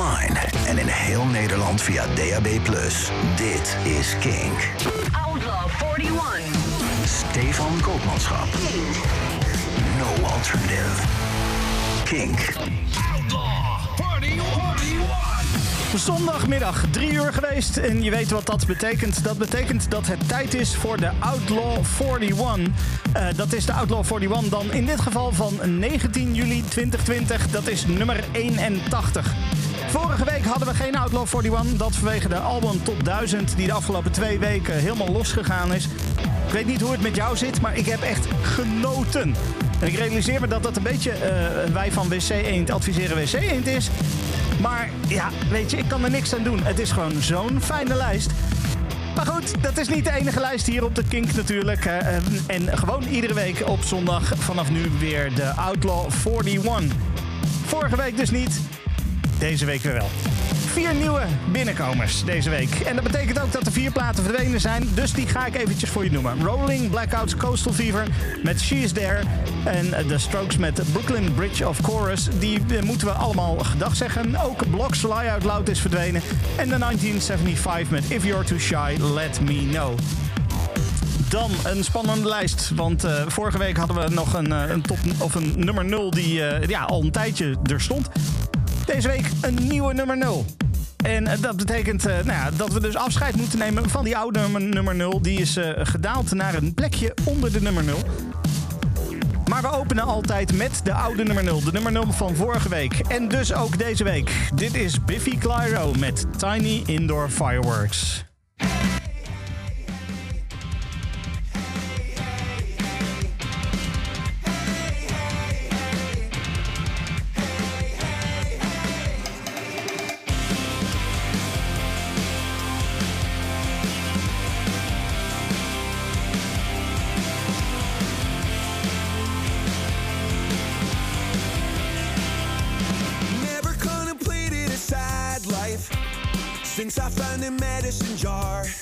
online en in heel Nederland via DAB+. Dit is Kink. Outlaw 41. Stefan Koopmanschap. No alternative. Kink. Zondagmiddag, drie uur geweest. En je weet wat dat betekent. Dat betekent dat het tijd is voor de Outlaw 41. Eh, dat is de Outlaw 41 dan in dit geval van 19 juli 2020. Dat is nummer 81. Vorige week hadden we geen Outlaw 41. Dat vanwege de album Top 1000 die de afgelopen twee weken helemaal losgegaan is. Ik weet niet hoe het met jou zit, maar ik heb echt genoten. En ik realiseer me dat dat een beetje eh, wij van WC Eend adviseren WC Eend is. Maar ja, weet je, ik kan er niks aan doen. Het is gewoon zo'n fijne lijst. Maar goed, dat is niet de enige lijst hier op de Kink natuurlijk. En- En gewoon iedere week op zondag vanaf nu weer de Outlaw 41. Vorige week dus niet, deze week weer wel. Vier nieuwe binnenkomers deze week. En dat betekent ook dat er vier platen verdwenen zijn. Dus die ga ik eventjes voor je noemen. Rolling Blackouts Coastal Fever met She Is There. En The Strokes met Brooklyn Bridge of Chorus. Die eh, moeten we allemaal gedag zeggen. Ook Blocks Lie Out Loud is verdwenen. En de 1975 met If You're Too Shy, Let Me Know. Dan een spannende lijst. Want eh, vorige week hadden we nog een, eh, een top of een nummer 0 die ja, al een tijdje er stond. Deze week een nieuwe nummer 0. En eh, dat betekent eh, nou dat we dus afscheid moeten nemen van die oude nummer, nummer 0. Die is eh, gedaald naar een plekje onder de nummer 0. Maar we openen altijd met de oude nummer 0. De nummer 0 van vorige week. En dus ook deze week. Dit is Biffy Clyro met Tiny Indoor Fireworks. mason jar.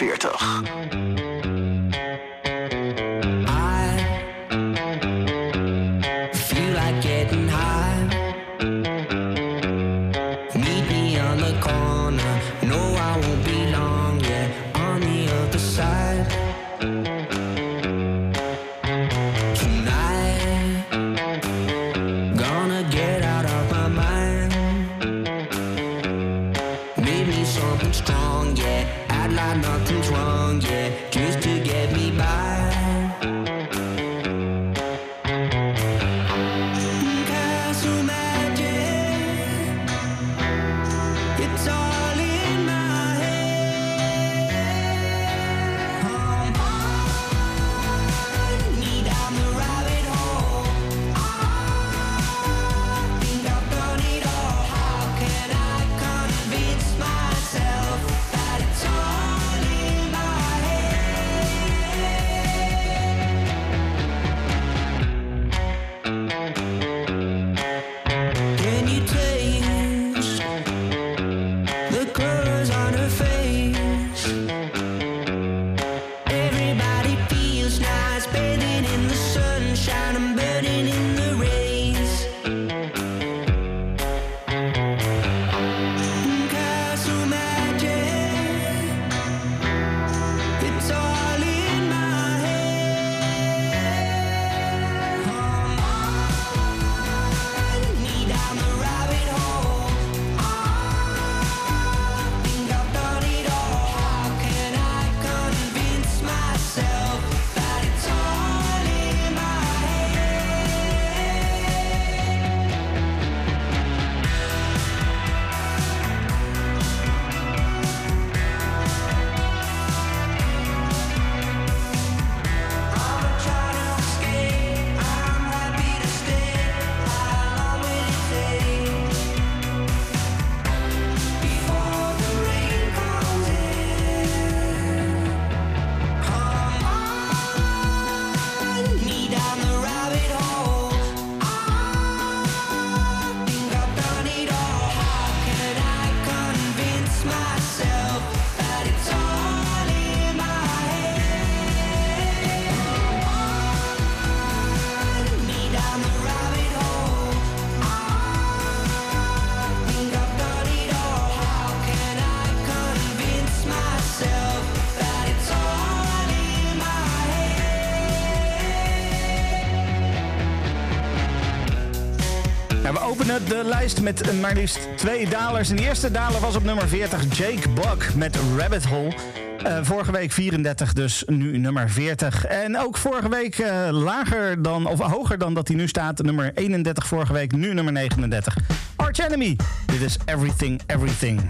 40. de lijst met maar liefst twee dalers. En de eerste daler was op nummer 40 Jake Buck met Rabbit Hole. Eh, vorige week 34, dus nu nummer 40. En ook vorige week eh, lager dan, of hoger dan dat hij nu staat. Nummer 31 vorige week, nu nummer 39. Arch Enemy. Dit is Everything, Everything.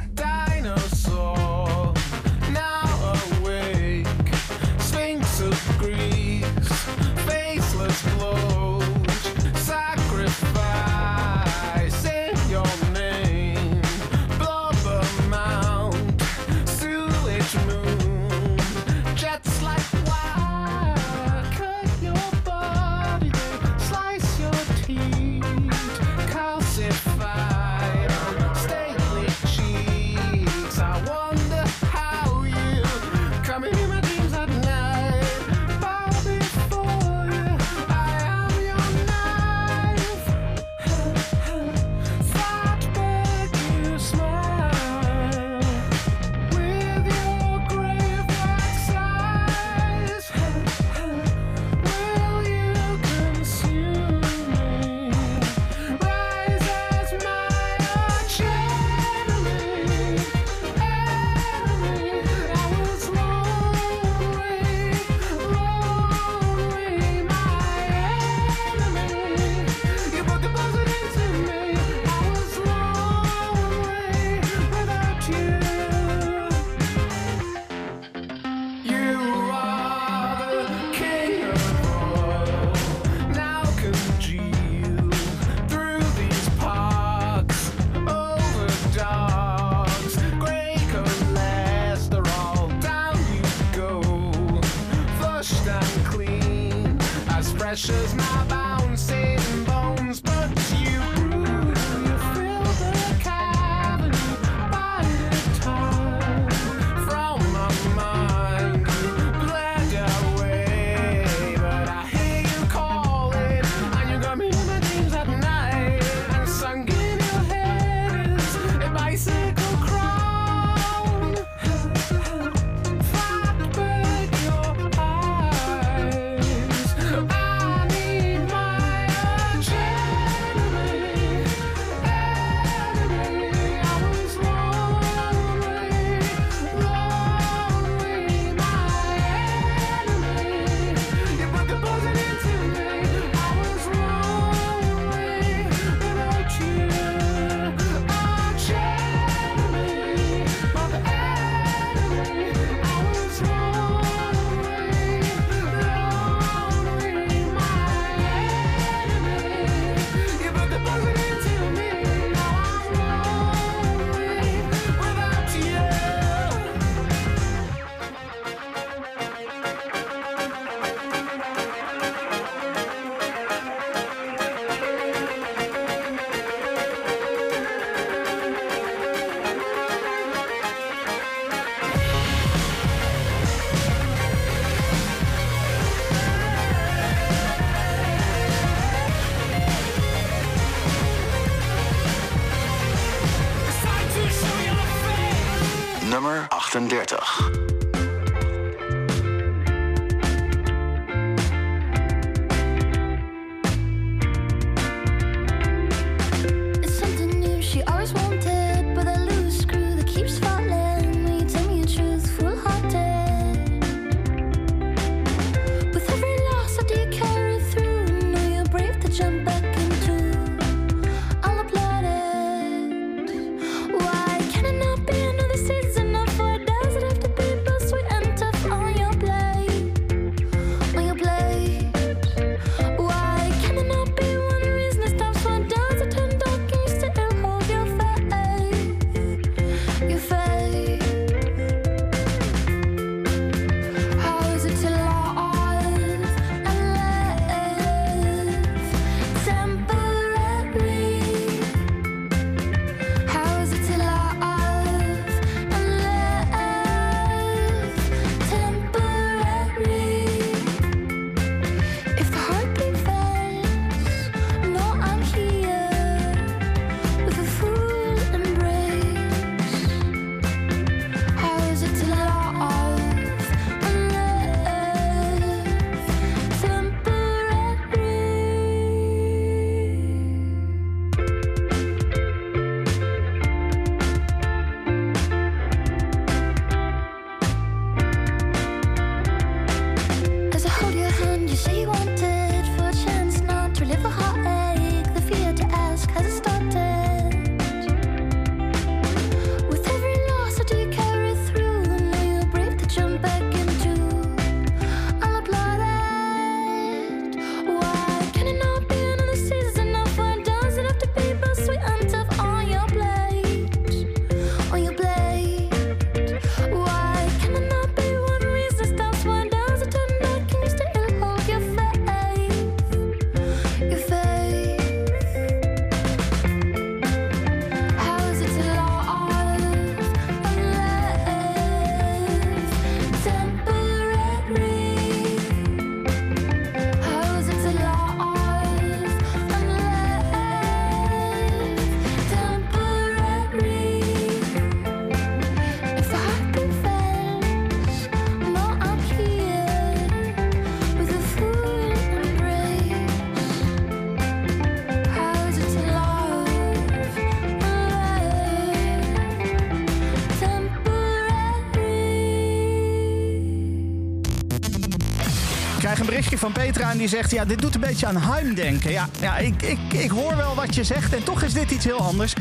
Van Petra en die zegt... ja, dit doet een beetje aan Heim denken. Ja, ja ik, ik, ik hoor wel wat je zegt en toch is dit iets heel anders.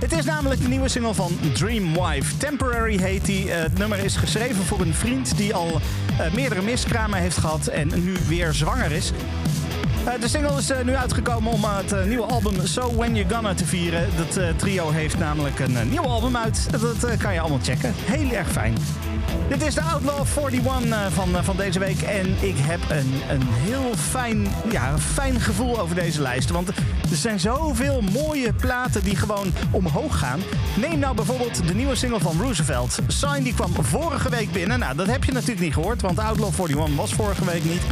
Het is namelijk de nieuwe single van Dreamwife. Temporary heet die. Eh, het nummer is geschreven voor een vriend die al eh, meerdere miskramen heeft gehad... en nu weer zwanger is. Eh, de single is nu uitgekomen om het nieuwe album So When You Gonna te vieren. Dat trio heeft namelijk een nieuw album uit. Dat kan je allemaal checken. Heel erg fijn. Dit is de Outlaw 41 eh, van, eh, van deze week. En ik heb een, een heel fijn, ja, fijn gevoel over deze lijst. Want er zijn zoveel mooie platen die gewoon omhoog gaan. Neem nou bijvoorbeeld de nieuwe single van Roosevelt. Sign die kwam vorige week binnen. Nou, dat heb je natuurlijk niet gehoord, want Outlaw 41 was vorige week niet.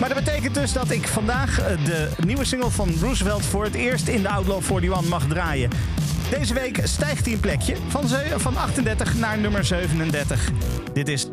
Maar dat betekent dus dat ik vandaag eh, de nieuwe single van Roosevelt voor het eerst in de Outlaw 41 mag draaien. Deze week stijgt hij een plekje van, van 38 naar nummer 37. Dit is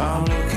I'm looking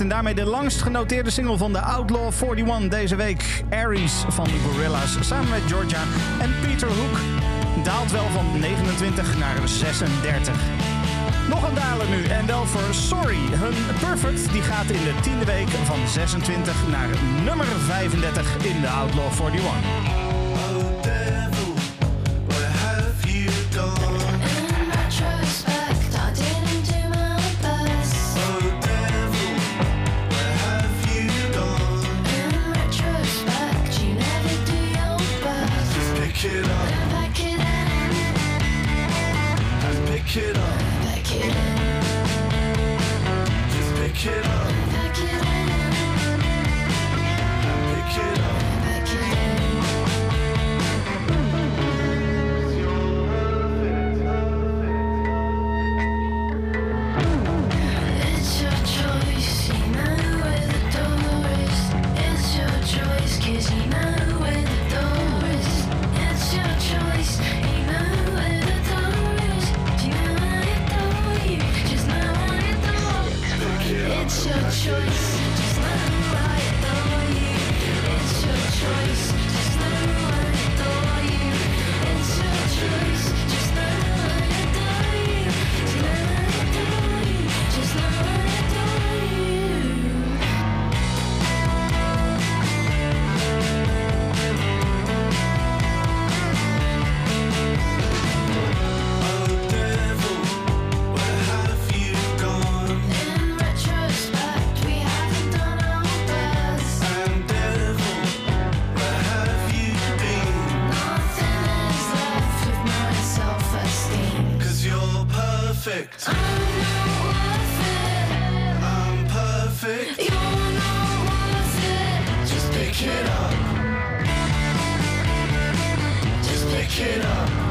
En daarmee de langst genoteerde single van de Outlaw 41 deze week. Aries van de Gorillas samen met Georgia en Peter Hook. Daalt wel van 29 naar 36. Nog een daler nu en wel voor Sorry. Hun Perfect die gaat in de tiende week van 26 naar nummer 35 in de Outlaw 41. Waking up.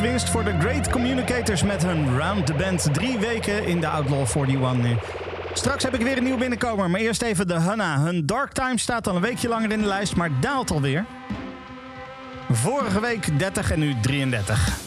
winst voor de Great Communicators met hun Round the Band. Drie weken in de Outlaw 41 nu. Straks heb ik weer een nieuw binnenkomer, maar eerst even de Hanna. Hun Dark Time staat al een weekje langer in de lijst, maar daalt alweer. Vorige week 30 en nu 33.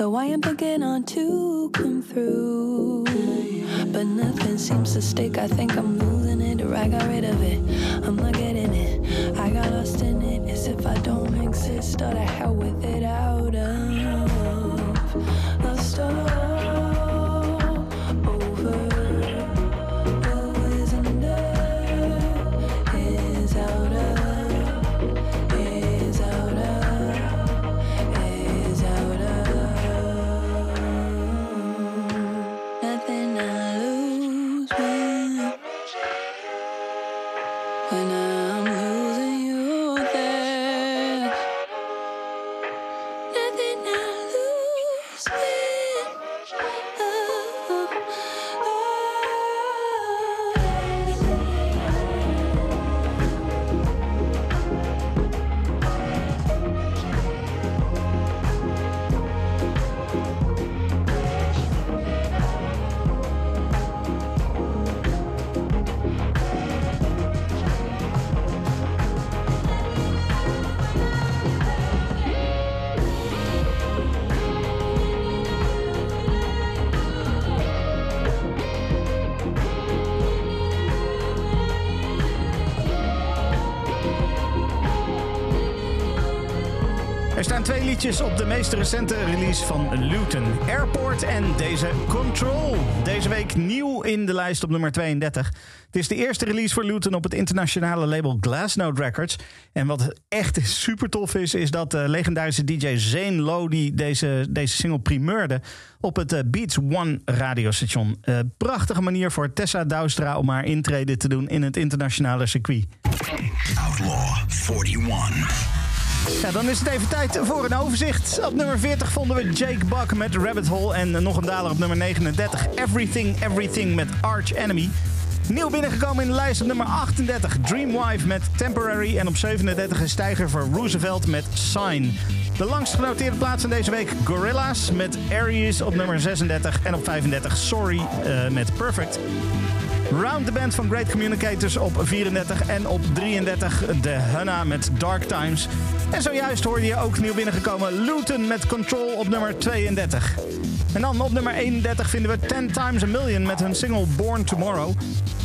So I am beginning to come through. But nothing seems to stick. I think I'm Twee liedjes op de meest recente release van Luton. Airport en deze Control. Deze week nieuw in de lijst op nummer 32. Het is de eerste release voor Luton op het internationale label Glassnote Records. En wat echt super tof is, is dat de legendarische DJ Zane Lodi deze, deze single primeurde op het eh, Beats One radiostation. Eh, prachtige manier voor Tessa Douwstra om haar intrede te doen in het internationale circuit. Outlaw 41. Ja, dan is het even tijd voor een overzicht. Op nummer 40 vonden we Jake Buck met Rabbit Hole. En nog een daler op nummer 39. Everything, Everything met Arch Enemy. Nieuw binnengekomen in de lijst op nummer 38. Dreamwife met Temporary. En op 37 een stijger voor Roosevelt met Sign. De langst genoteerde plaats van deze week Gorilla's met Aries op nummer 36. En op 35 Sorry eh, met Perfect. Round the Band van Great Communicators op 34 en op 33 de Hunna met Dark Times. En zojuist hoorde je ook nieuw binnengekomen Luton met Control op nummer 32. En dan op nummer 31 vinden we 10 Times a Million met hun single Born Tomorrow.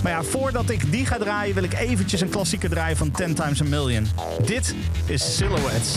Maar ja, voordat ik die ga draaien wil ik eventjes een klassieke draaien van 10 Times a Million. Dit is Silhouettes.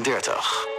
31.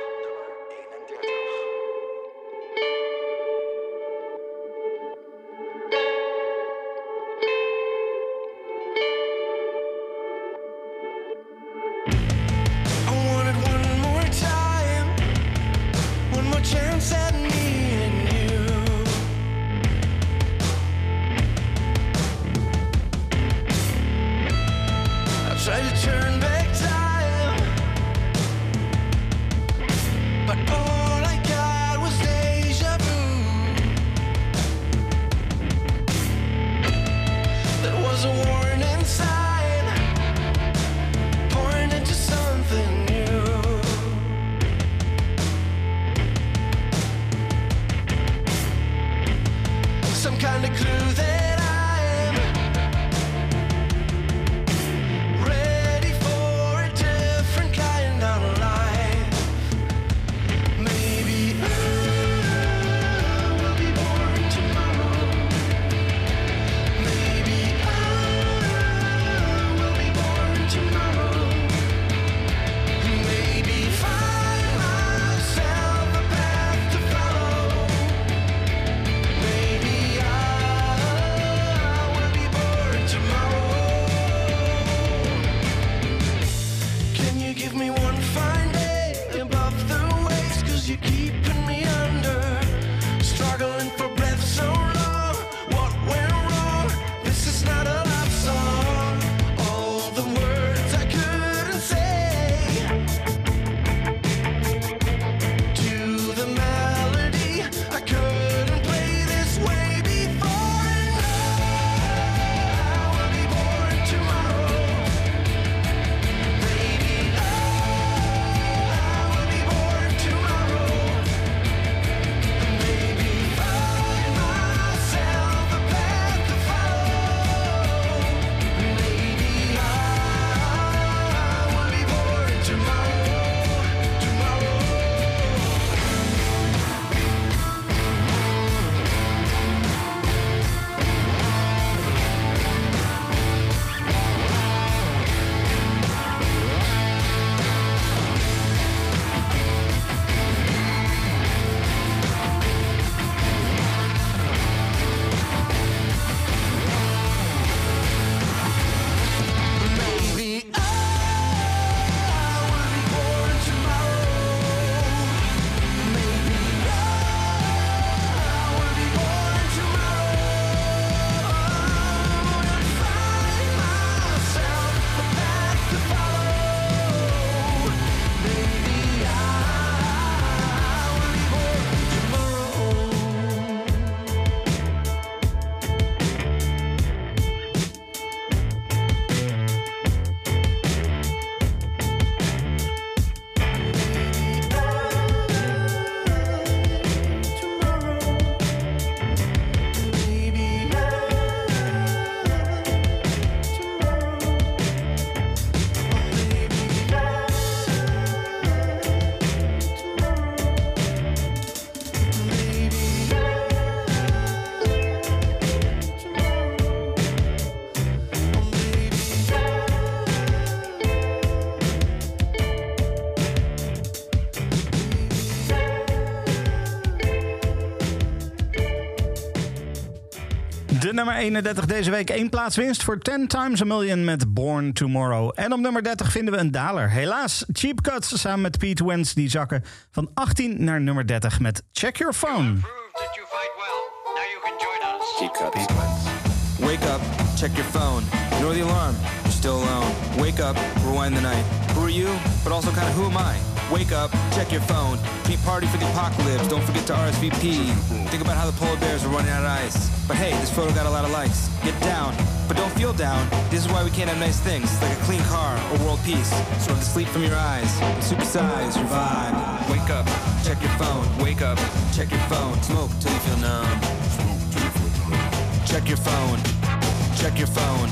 De nummer 31 deze week één plaats winst voor 10 Times a Million met Born Tomorrow. En op nummer 30 vinden we een daler. Helaas, Cheap Cuts samen met Pete Wentz die zakken van 18 naar nummer 30 met Check Your Phone. Cheap cuts. Wake up, check your phone. Ignore the alarm, you're still alone. Wake up, rewind the night. Who are you? But also kind of who am I? Wake up, check your phone. Pre-party for the apocalypse. Don't forget to RSVP. Think about how the polar bears are running out of ice. But hey, this photo got a lot of likes. Get down, but don't feel down. This is why we can't have nice things like a clean car or world peace. So have to sleep from your eyes supersize your vibe. Wake up, check your phone. Wake up, check your phone. Smoke till you feel numb. Check your phone. Check your phone.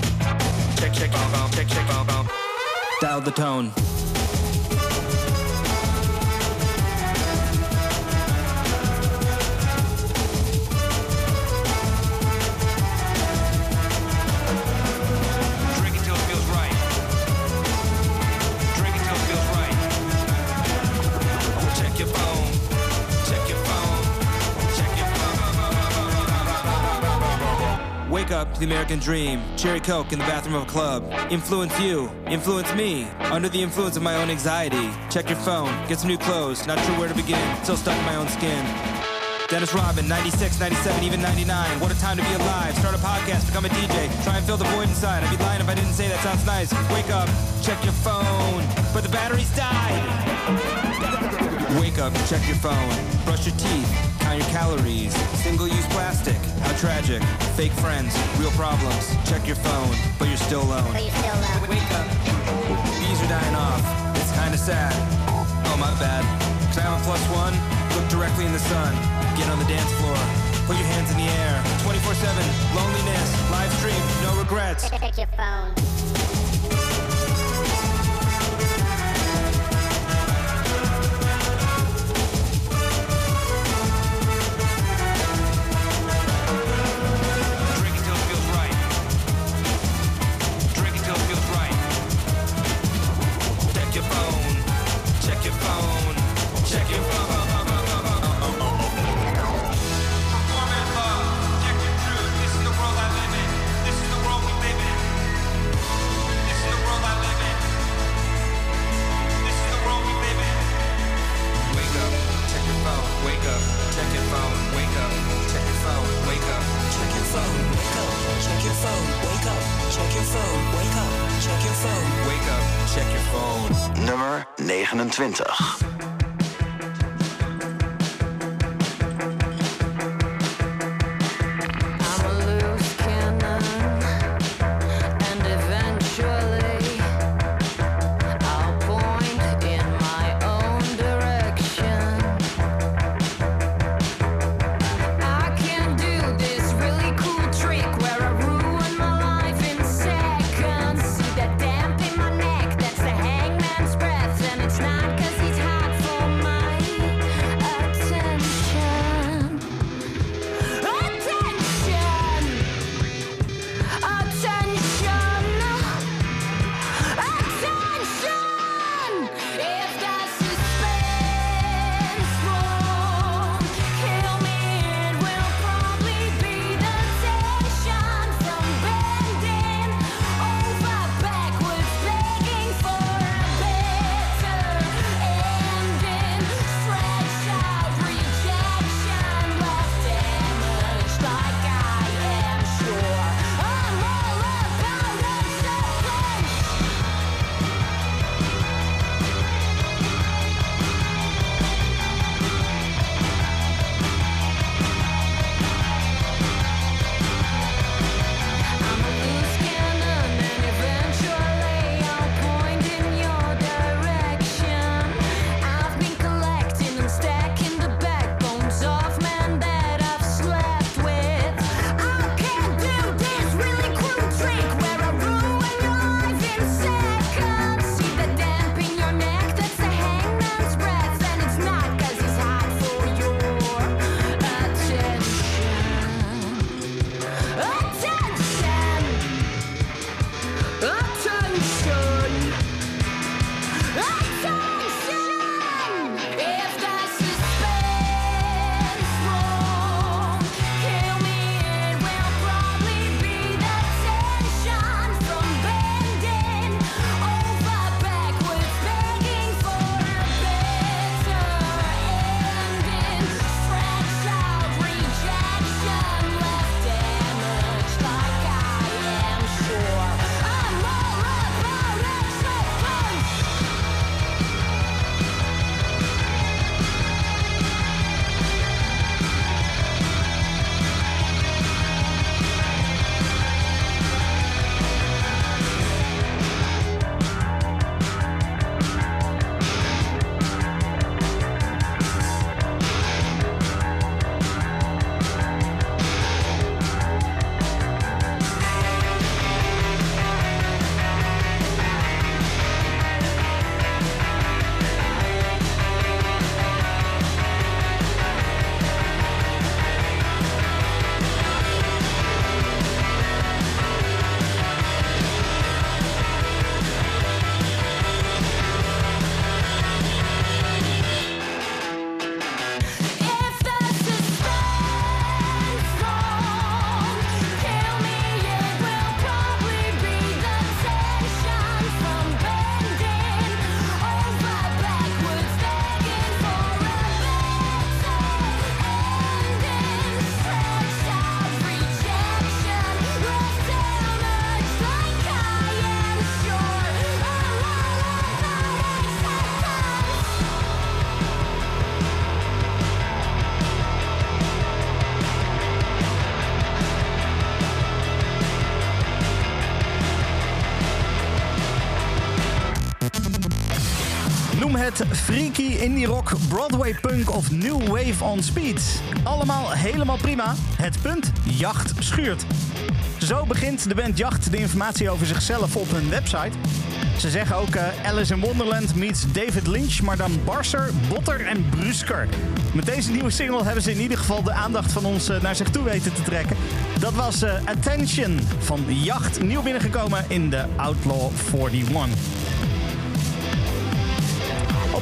Check, check, check, check. Dial the tone. The American dream. Cherry Coke in the bathroom of a club. Influence you. Influence me. Under the influence of my own anxiety. Check your phone. Get some new clothes. Not sure where to begin. Still stuck in my own skin. Dennis Robin, 96, 97, even 99. What a time to be alive. Start a podcast, become a DJ. Try and fill the void inside. I'd be lying if I didn't say that sounds nice. Wake up, check your phone. But the batteries died. Wake up, check your phone. Brush your teeth, count your calories. Single use plastic, how tragic. Fake friends, real problems. Check your phone, but you're still alone. But you're still alone. Wake up. Bees are dying off. It's kinda sad. Oh, my bad. Can I have a plus one? Look directly in the sun. Get on the dance floor. Put your hands in the air. 24-7. Loneliness. Live stream. No regrets. Check your phone. Phone, wake up. Check your phone, wake up. Check your phone. Wake up. Check your phone. Nummer 29. indie rock, Broadway punk of new wave on speed. Allemaal helemaal prima. Het punt, jacht schuurt. Zo begint de band Jacht de informatie over zichzelf op hun website. Ze zeggen ook eh, Alice in Wonderland meets David Lynch, maar dan barser, botter en brusker. Met deze nieuwe single hebben ze in ieder geval de aandacht van ons eh, naar zich toe weten te trekken. Dat was eh, Attention van Jacht, nieuw binnengekomen in de Outlaw 41.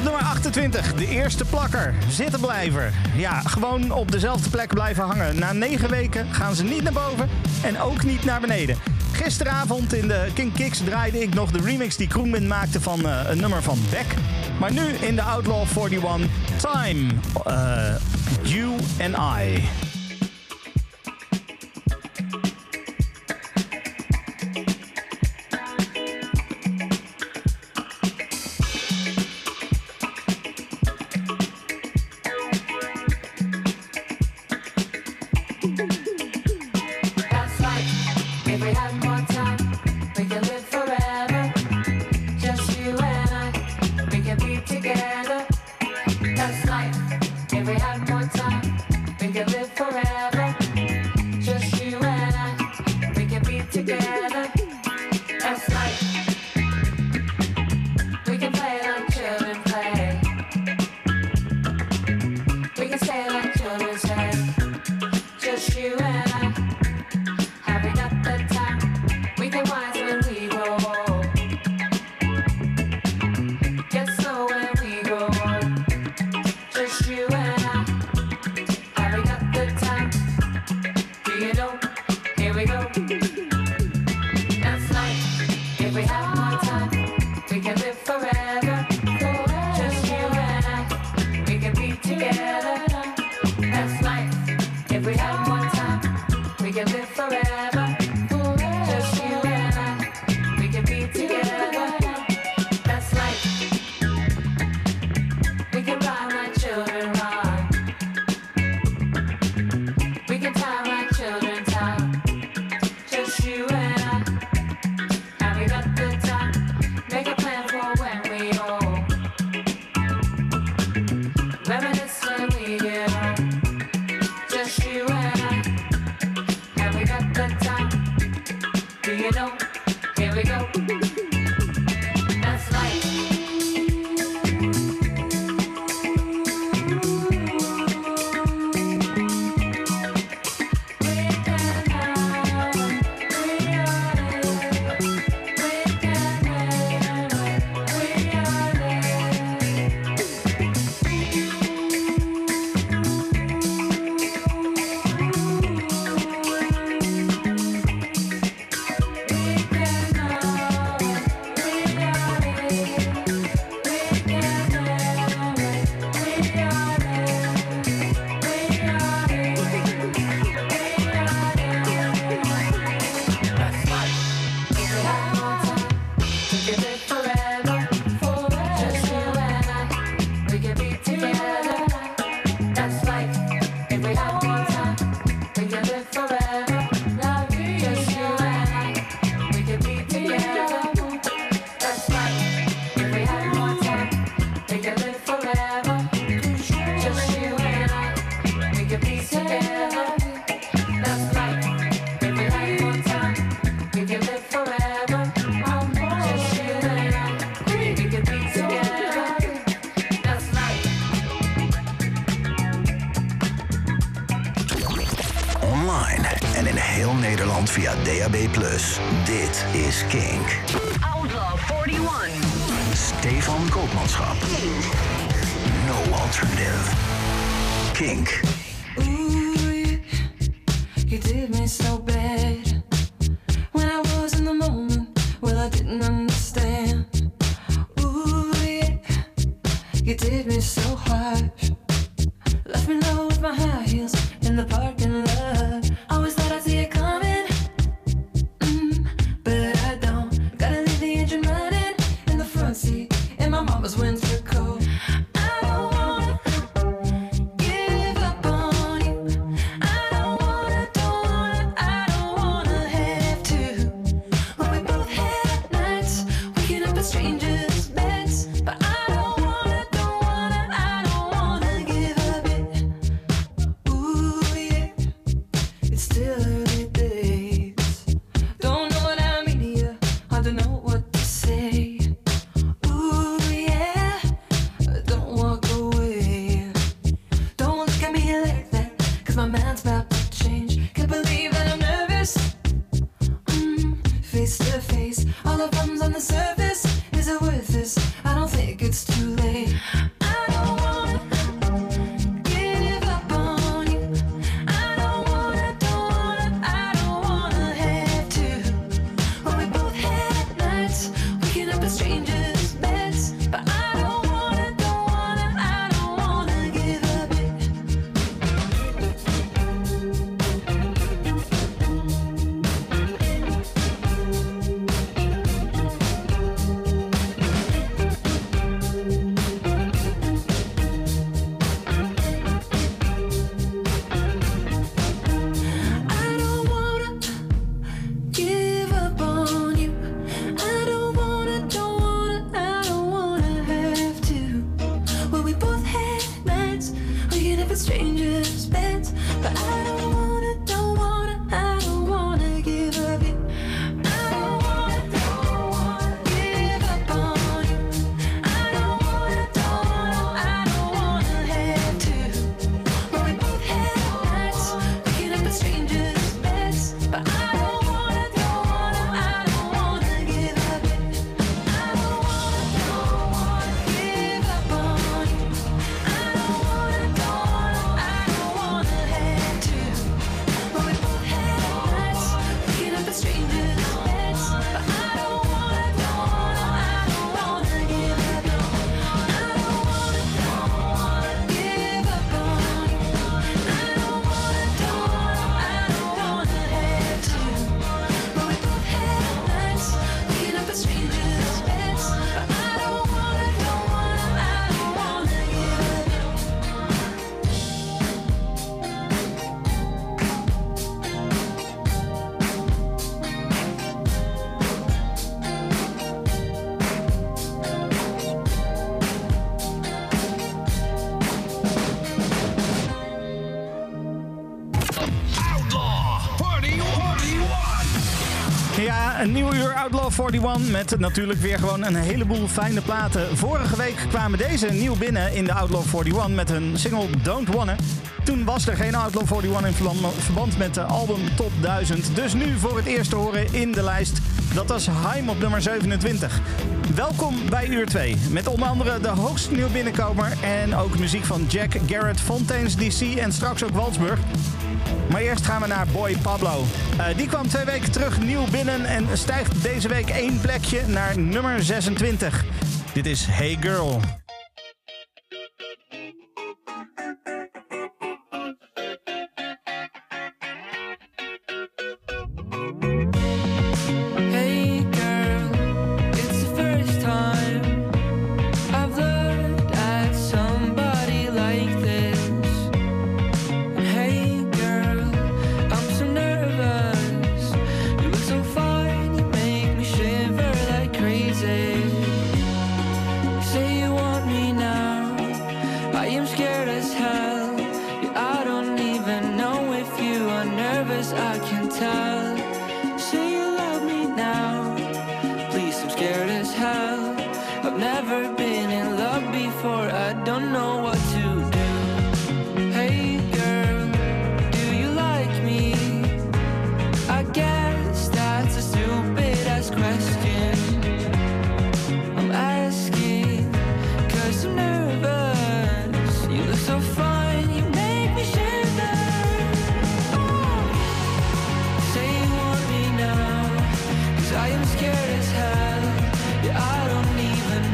Op nummer 28, de eerste plakker. Zitten blijven. Ja, gewoon op dezelfde plek blijven hangen. Na negen weken gaan ze niet naar boven en ook niet naar beneden. Gisteravond in de King Kicks draaide ik nog de remix die Kroenmin maakte van eh, een nummer van Beck. Maar nu in de Outlaw 41, Time, eh, You and I. leave me so bad. Uur Outlaw 41 met natuurlijk weer gewoon een heleboel fijne platen. Vorige week kwamen deze nieuw binnen in de Outlaw 41 met hun single Don't Wanna. Toen was er geen Outlaw 41 in verband- met de album Top 1000. Dus nu voor het eerst te horen in de lijst. Dat was Haim op nummer 27. Welkom bij uur 2. Met onder andere de hoogst nieuw binnenkomer en ook muziek van Jack Garrett, Fontaines DC en straks ook Walsburg. Maar eerst gaan we naar Boy Pablo. Eh, die kwam twee weken terug nieuw binnen en stijgt deze week één plekje naar nummer 26. Dit is Hey Girl.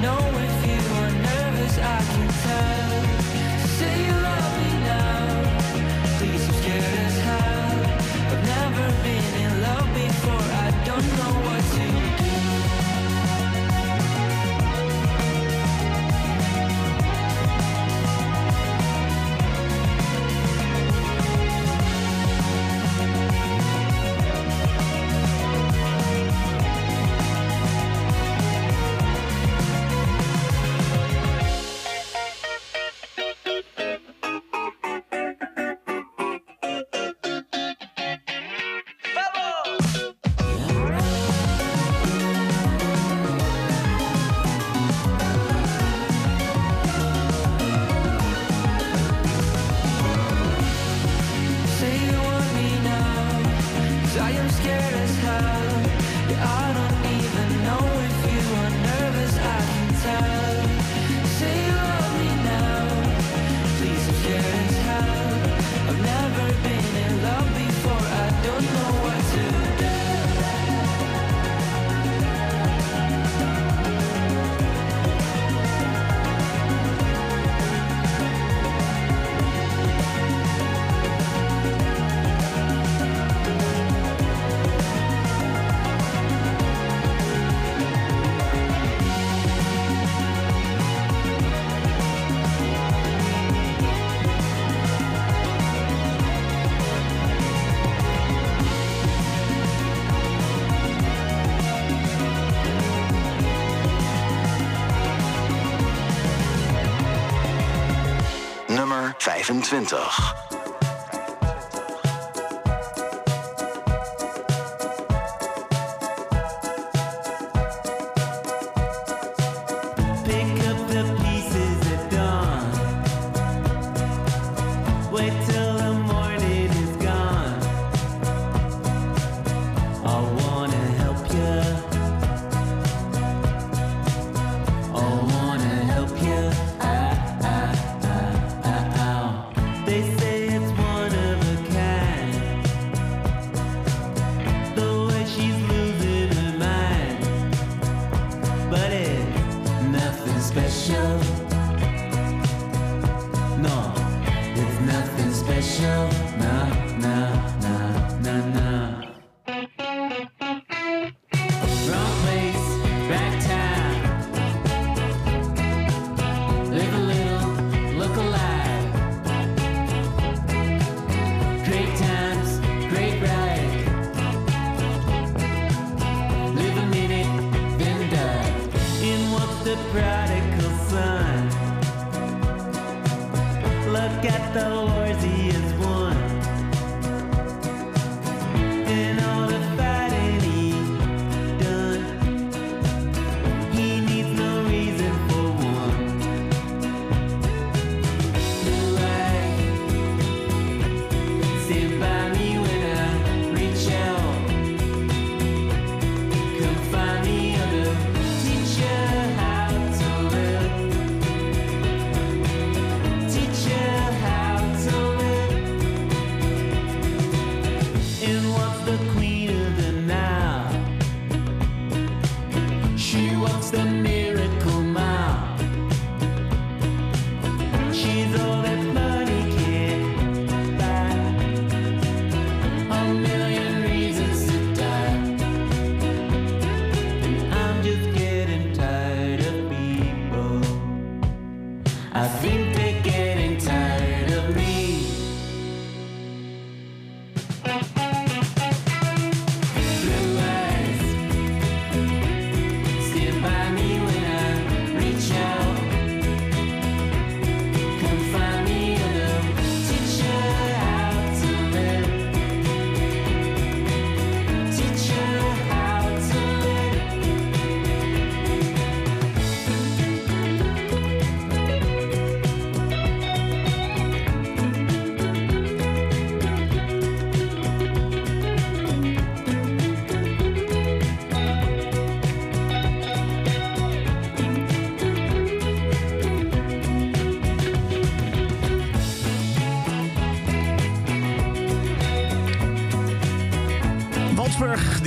know if you are nervous, I can tell.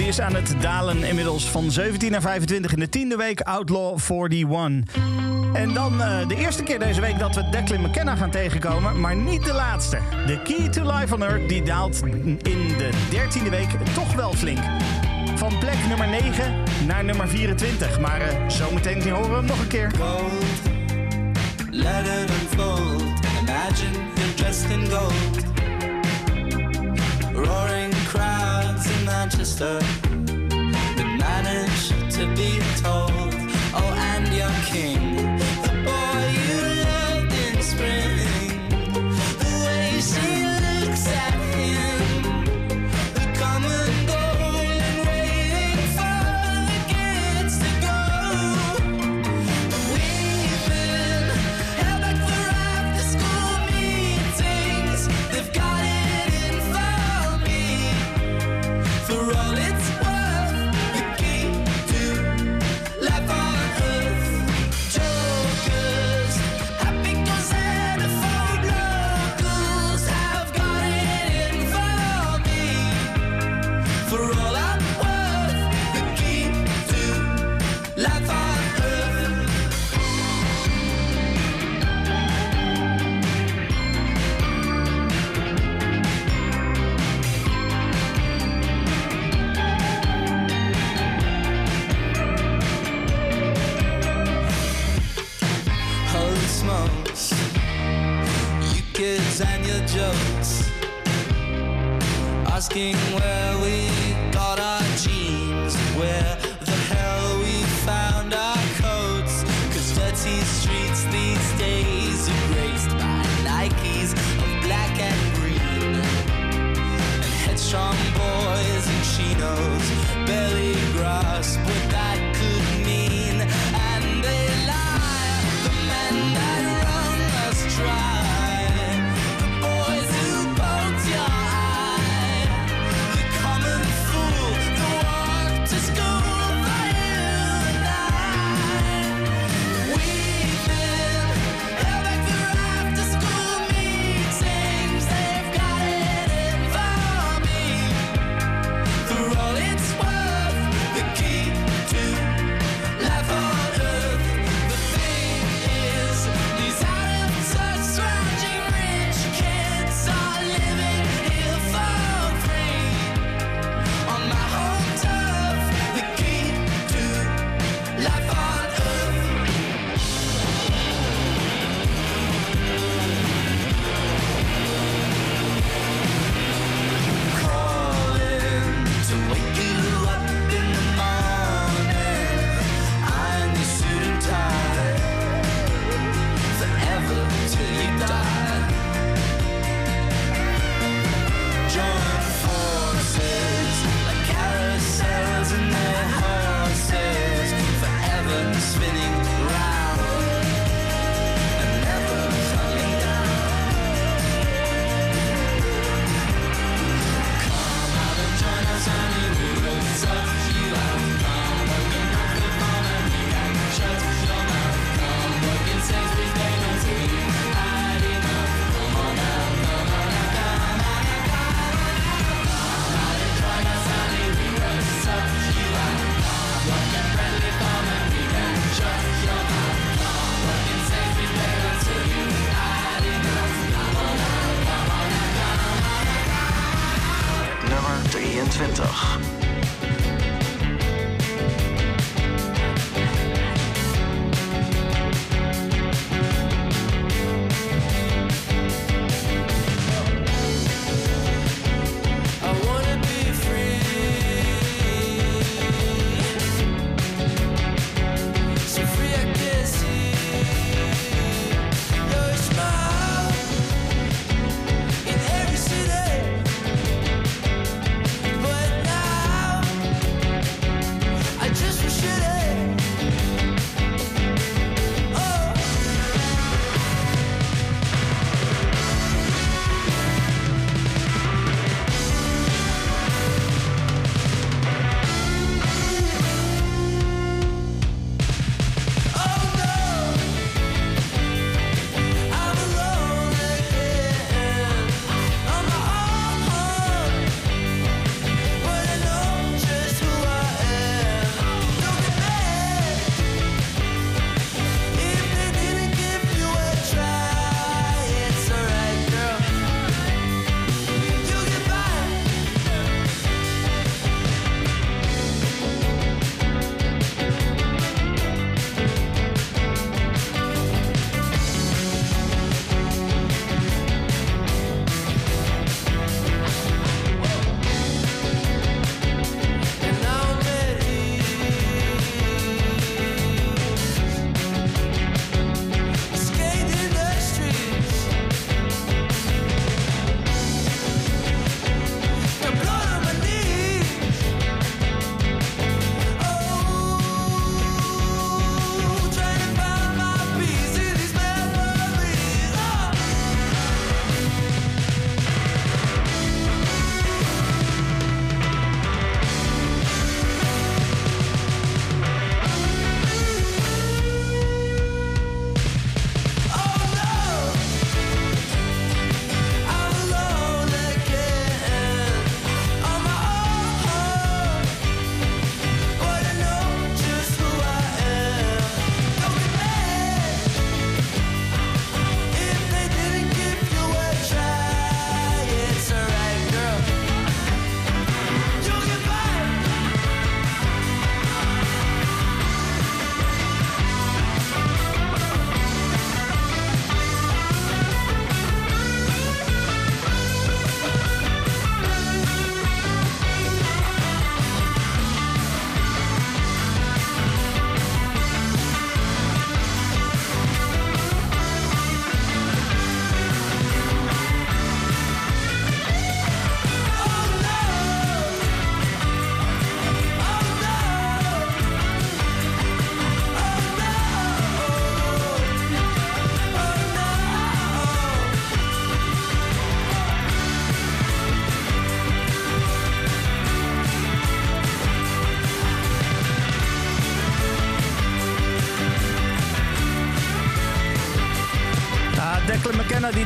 is aan het dalen inmiddels van 17 naar 25 in de tiende week Outlaw 41. En dan eh, de eerste keer deze week dat we Declan McKenna gaan tegenkomen, maar niet de laatste. De Key to Life on Earth die daalt in de dertiende week toch wel flink. Van plek nummer 9 naar nummer 24. Maar eh, zometeen horen we hem nog een keer. Let it unfold. Imagine. Roaring Manchester. But managed to be told, oh, and your king. working well.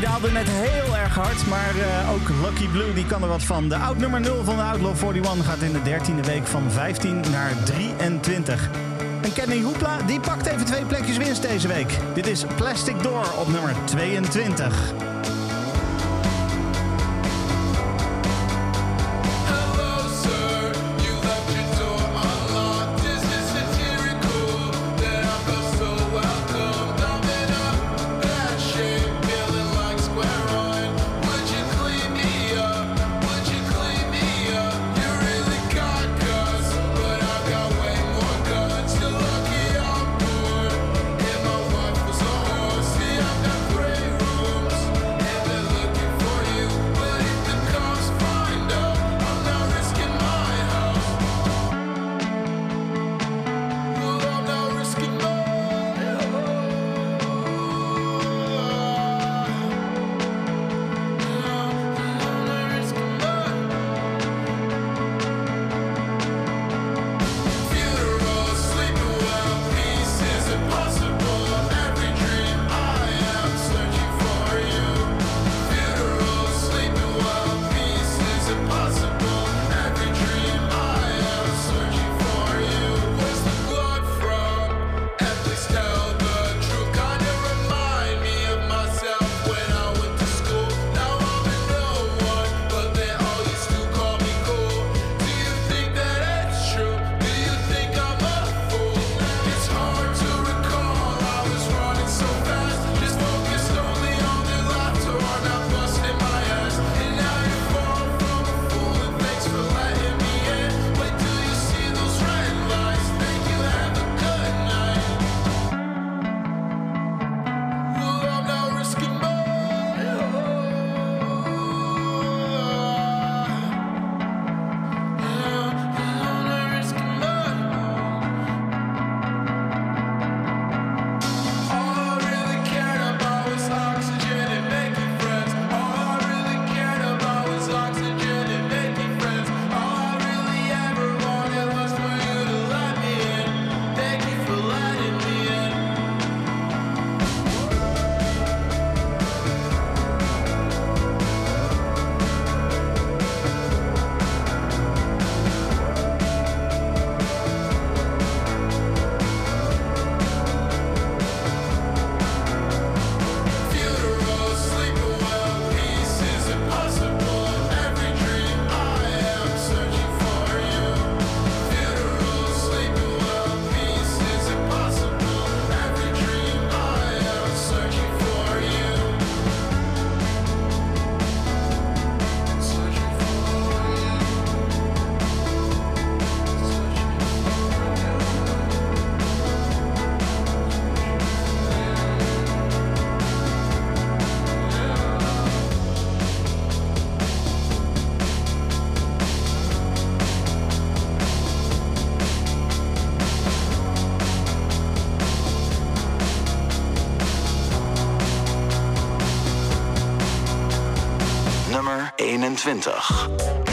daalde net heel erg hard, maar uh, ook Lucky Blue die kan er wat van. De oud nummer 0 van de Outlaw 41 gaat in de 13e week van 15 naar 23. En Kenny Hoepla die pakt even twee plekjes winst deze week. Dit is Plastic Door op nummer 22. Sonntag.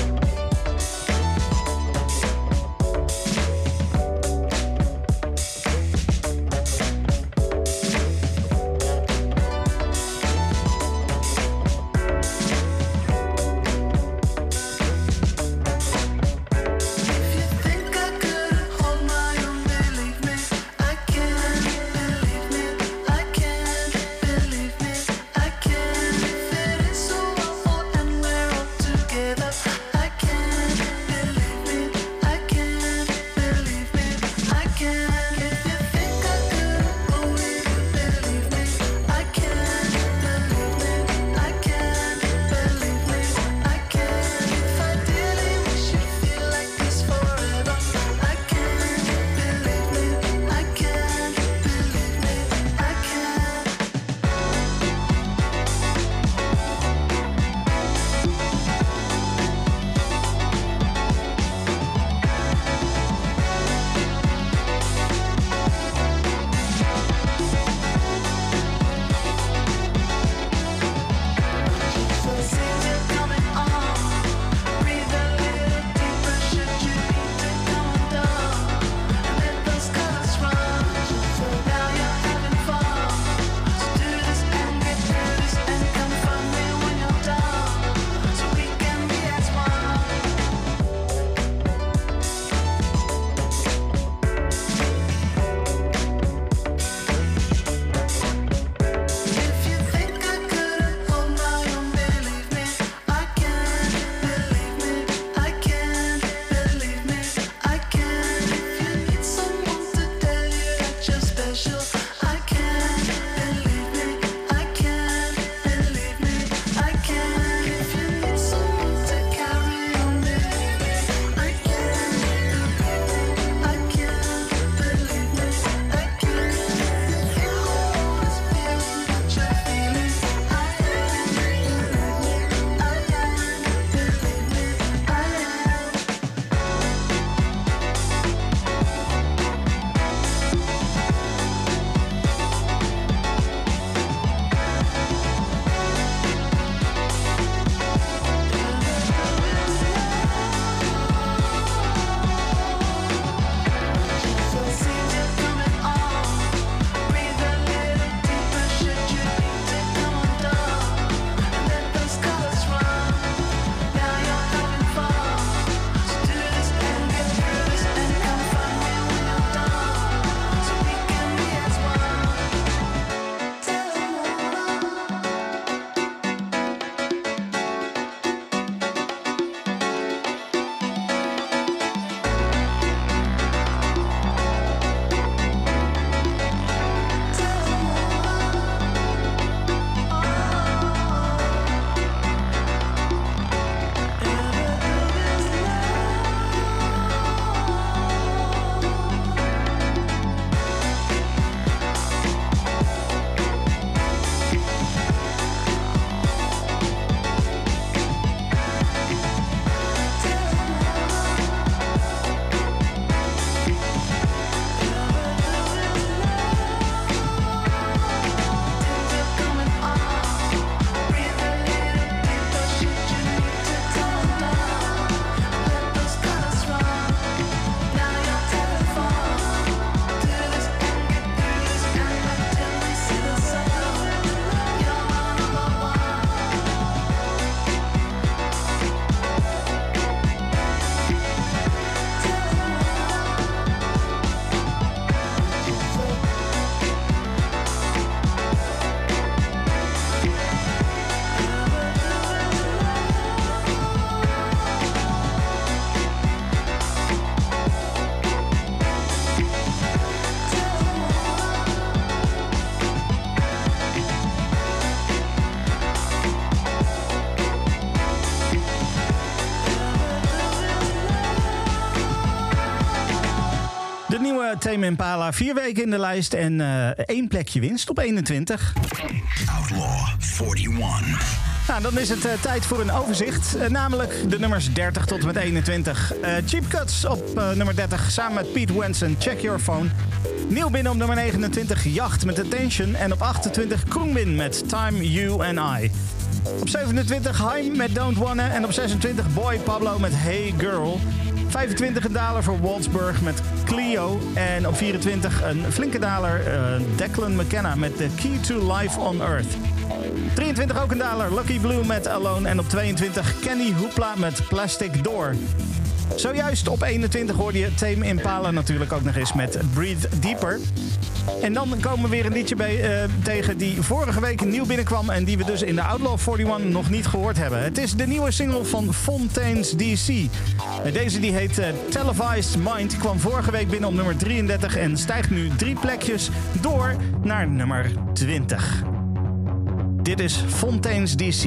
Tame Impala, vier weken in de lijst en uh, één plekje winst op 21. Outlaw 41. Nou, dan is het uh, tijd voor een overzicht. Eh, namelijk de nummers 30 tot en met 21. Uh, Cheap Cuts op nummer 30 samen met Pete Wenson. Check Your Phone. Nieuw binnen op nummer 29, Jacht met Attention. En op 28, Kroenwin met Time, You and I. Op 27, Heim met Don't Wanna. En op 26, Boy Pablo met Hey Girl. 25 een daler voor Waldsburg met Clio. En op 24 een flinke daler eh, Declan McKenna met The Key to Life on Earth. 23 ook een daler Lucky Blue met Alone. En op 22 Kenny Hoopla met Plastic Door. Zojuist op 21 hoorde je Tame Impala natuurlijk ook nog eens met Breathe Deeper. En dan komen we weer een liedje bij, eh, tegen die vorige week nieuw binnenkwam... en die we dus in de Outlaw 41 nog niet gehoord hebben. Het is de nieuwe single van Fontaines DC. Deze die heet eh, Televised Mind, kwam vorige week binnen op nummer 33... en stijgt nu drie plekjes door naar nummer 20. Dit is Fontaines DC.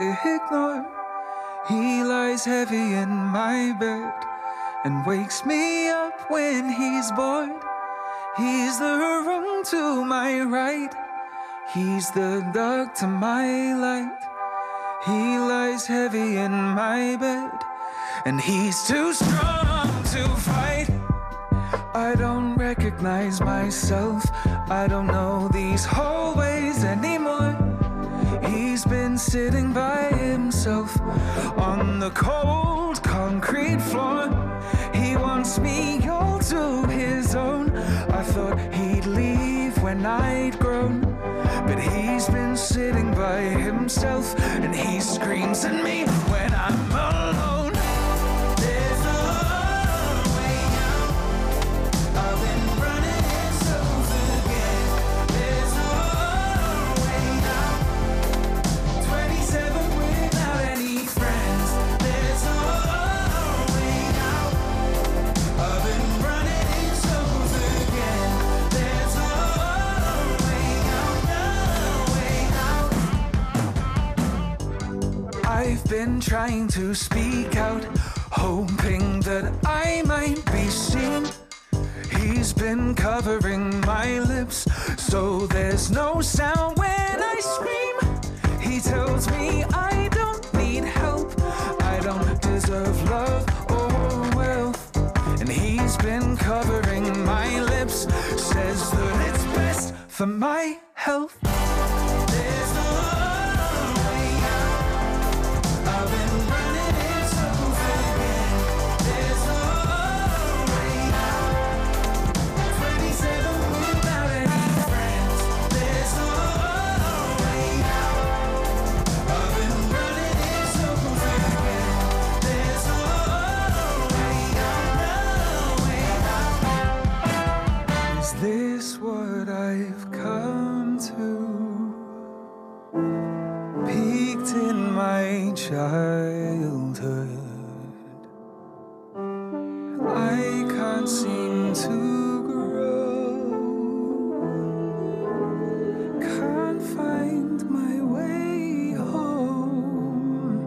Ignore. He lies heavy in my bed and wakes me up when he's bored. He's the wrong to my right, he's the dark to my light. He lies heavy in my bed and he's too strong to fight. I don't recognize myself. I don't know these hallways anymore. He's been sitting by himself on the cold concrete floor. He wants me all to his own. I thought he'd leave when I'd grown. But he's been sitting by himself and he screams at me when I'm alone. I've been trying to speak out, hoping that I might be seen. He's been covering my lips, so there's no sound when I scream. He tells me I don't need help, I don't deserve love or wealth. And he's been covering my lips, says that it's best for my health. What I've come to? Peaked in my childhood. I can't seem to grow. Can't find my way home.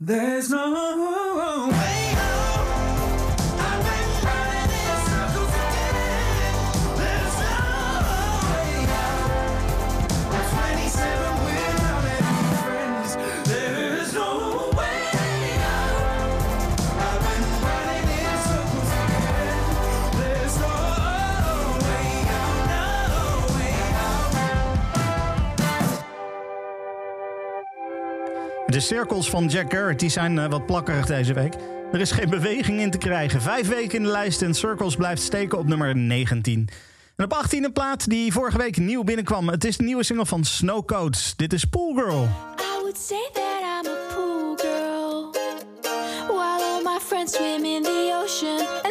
There's no cirkels van Jack Garrett die zijn eh, wat plakkerig deze week. Er is geen beweging in te krijgen. Vijf weken in de lijst en Circles blijft steken op nummer 19. En op 18 een plaat die vorige week nieuw binnenkwam. Het is de nieuwe single van Snowcoats. Dit is Pool Girl. I would say that I'm a pool girl. While all my friends swim in the ocean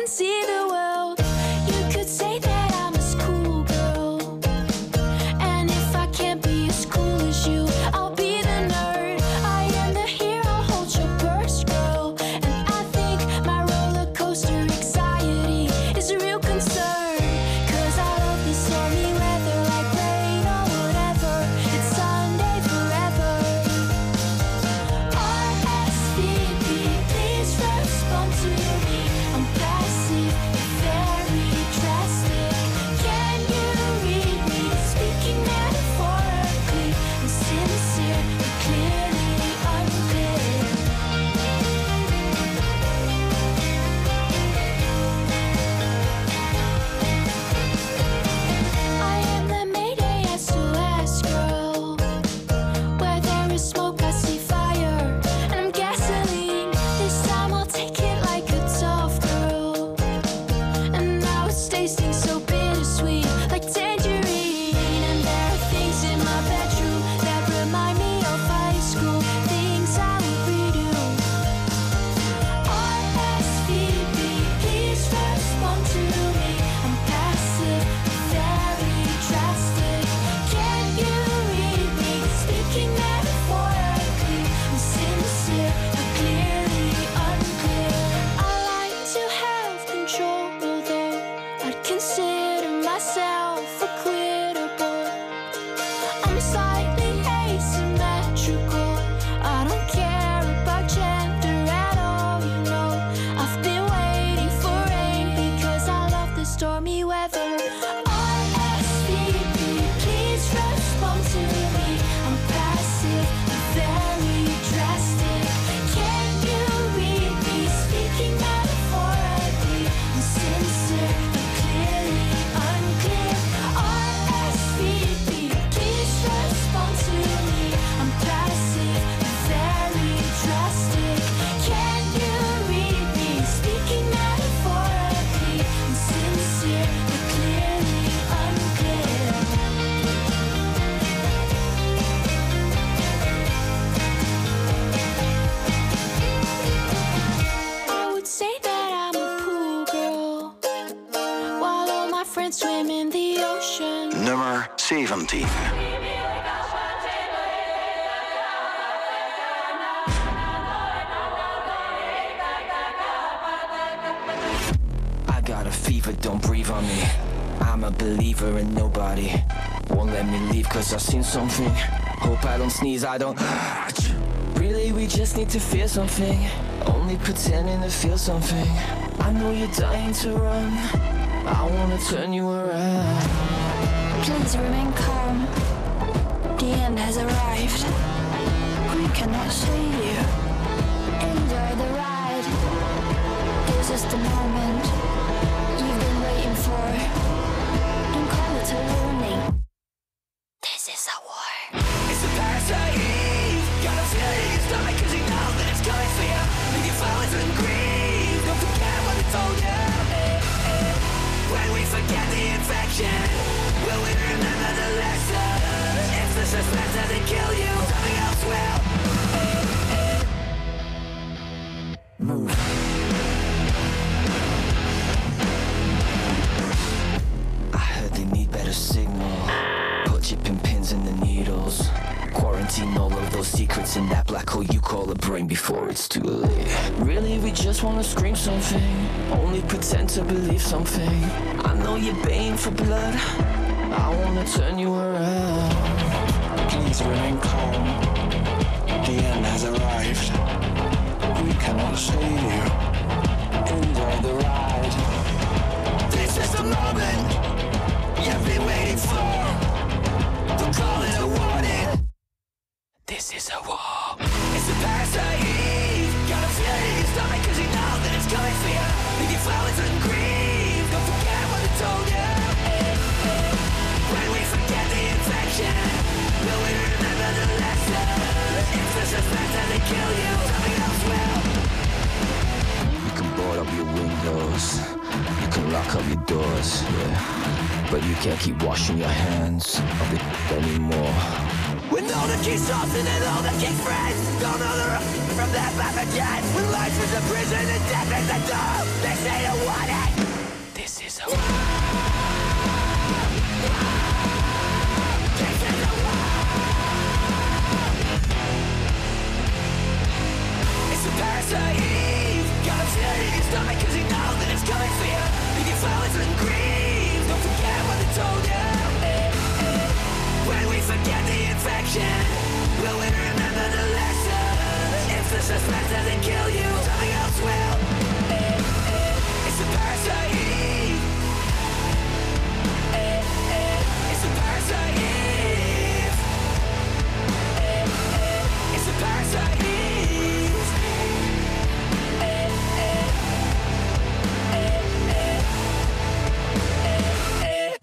17. I got a fever, don't breathe on me. I'm a believer in nobody. Won't let me leave cause I've seen something. Hope I don't sneeze, I don't. Really, we just need to feel something. Only pretending to feel something. I know you're dying to run. I wanna turn you around. Please remain calm. The end has arrived. We cannot save you. Enjoy the ride. This is the moment you've been waiting for. Don't call it a brain before it's too late. Really, we just wanna scream something. Only pretend to believe something. I know you're baying for blood. I wanna turn you around. Please remain calm. The end has arrived. We cannot save you. Enjoy the ride. This is the moment you've been waiting for. If the suspense doesn't kill you, something else will. You can board up your windows. You can lock up your doors, yeah. But you can't keep washing your hands of it anymore. When all the and all the Don't know the from When life is a prison and death is door They This is a This Feel in your you know that it's coming for you grief Don't forget what they told you When we forget the infection Will we remember the lesson? If the suspense doesn't kill you Something else will It's a parasite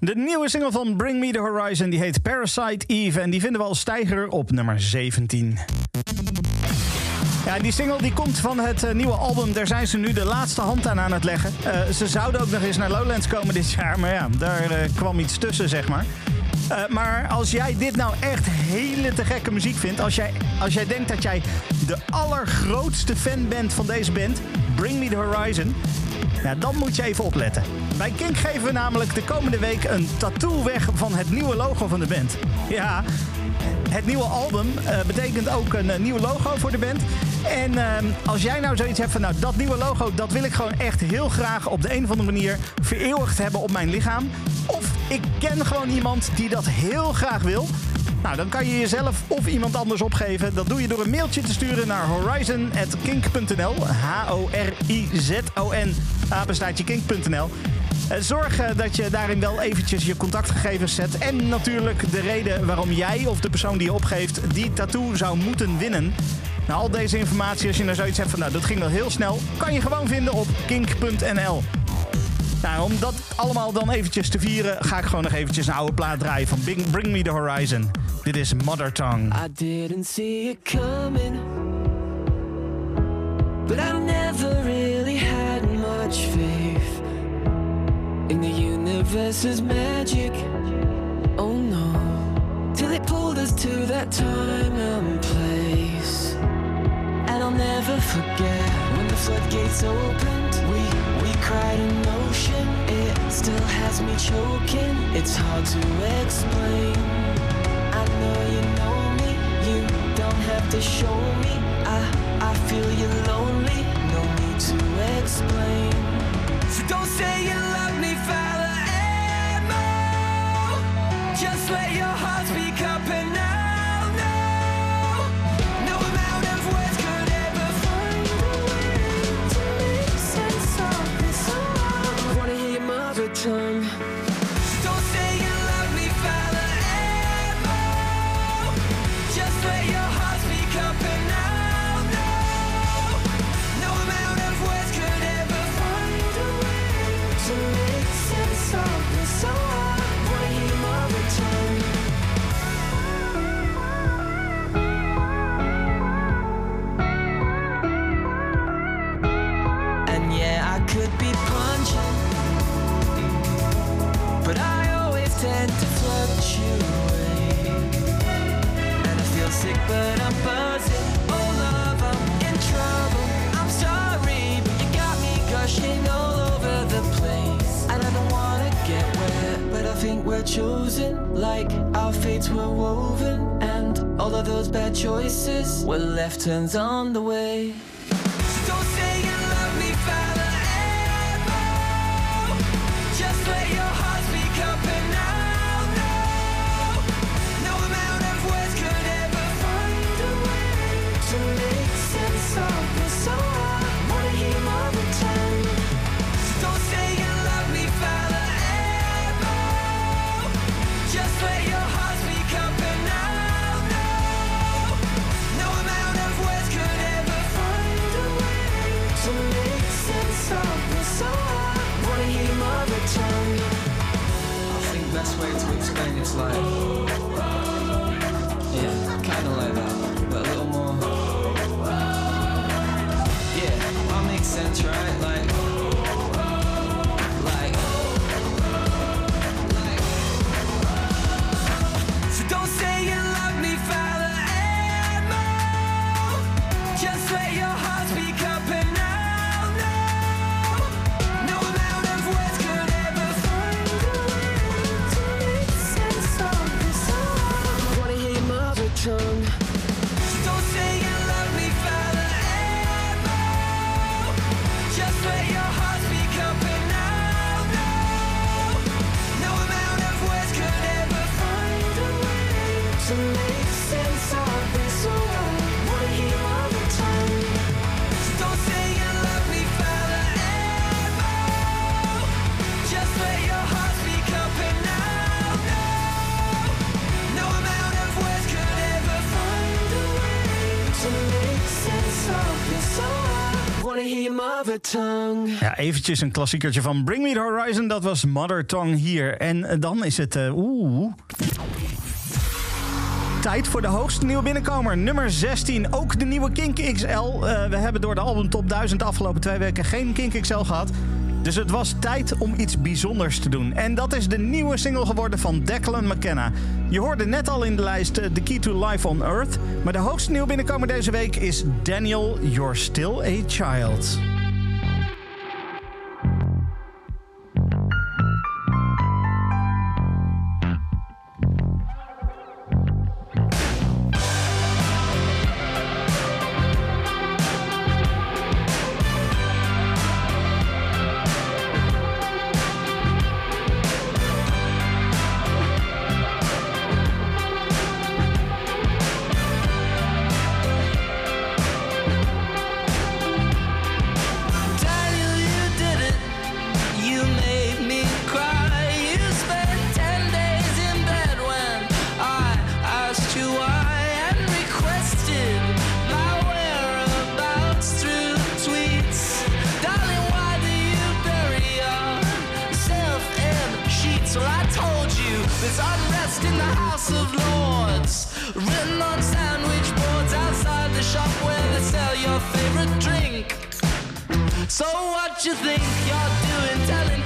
De nieuwe single van Bring Me The Horizon die heet Parasite Eve en die vinden we als stijger op nummer 17. Ja, die single die komt van het eh, nieuwe album. Daar zijn ze nu de laatste hand aan aan het leggen. Eh, ze zouden ook nog eens naar Lowlands komen dit jaar. Maar ja, daar eh, kwam iets tussen, zeg maar. Maar als jij dit nou echt hele te gekke muziek vindt... Als jij, als jij denkt dat jij de allergrootste fan bent van deze band... Bring Me The Horizon... Ja, dan moet je even opletten. Bij Kink geven we namelijk de komende week een tattoo weg van het nieuwe logo van de band. Ja, het nieuwe album eh, betekent ook een eh, nieuw logo voor de band. En ehm, als jij nou zoiets hebt van, nou, dat nieuwe logo, dat wil ik gewoon echt heel graag op de een of andere manier vereeuwigd hebben op mijn lichaam. Of ik ken gewoon iemand die dat heel graag wil. Nou, dan kan je jezelf of iemand anders opgeven. Dat doe je door een mailtje te sturen naar horizon.kink.nl. H-O-R-I-Z-O-N, apenstaartje kink.nl. Eh, Zorg eh, dat je daarin wel eventjes je contactgegevens zet. En natuurlijk de reden waarom jij of de persoon die je opgeeft die tattoo zou moeten winnen. Nou, al deze informatie, als je nou zoiets hebt van nou, dat ging wel heel snel, kan je gewoon vinden op kink.nl. Nou, om dat allemaal dan eventjes te vieren, ga ik gewoon nog eventjes een oude plaat draaien van Bring, Bring Me The Horizon. Dit is Mother Tongue. I didn't see it coming, but I never really had much faith in the universe's magic. Oh no, till it pulled us to that time and place. And I'll never forget when the floodgates opened. We we cried an ocean. still has me choking. It's hard to explain. I know you know me, you don't have to show me. I, I feel you're lonely, no need to explain. So don't say you love me, fella, ammo. Just let your heart speak. we're chosen Like our fates were woven And all of those bad choices Were left turns on the way. life. Ja, eventjes een klassiekertje van Bring Me The Horizon. Dat was Mother Tongue hier. En eh, dan is het... Eh, oeh... Tijd voor de hoogste nieuwe binnenkomer, nummer 16. Ook de nieuwe Kink XL. Eh, we hebben door de album Top 1000 de afgelopen twee weken geen Kink XL gehad. Dus het was tijd om iets bijzonders te doen. En dat is de nieuwe single geworden van Declan McKenna. Je hoorde net al in de lijst eh, The Key to Life on Earth. Maar de hoogste nieuw binnenkomer deze week is Daniel, You're Still a Child. So what you think you're doing?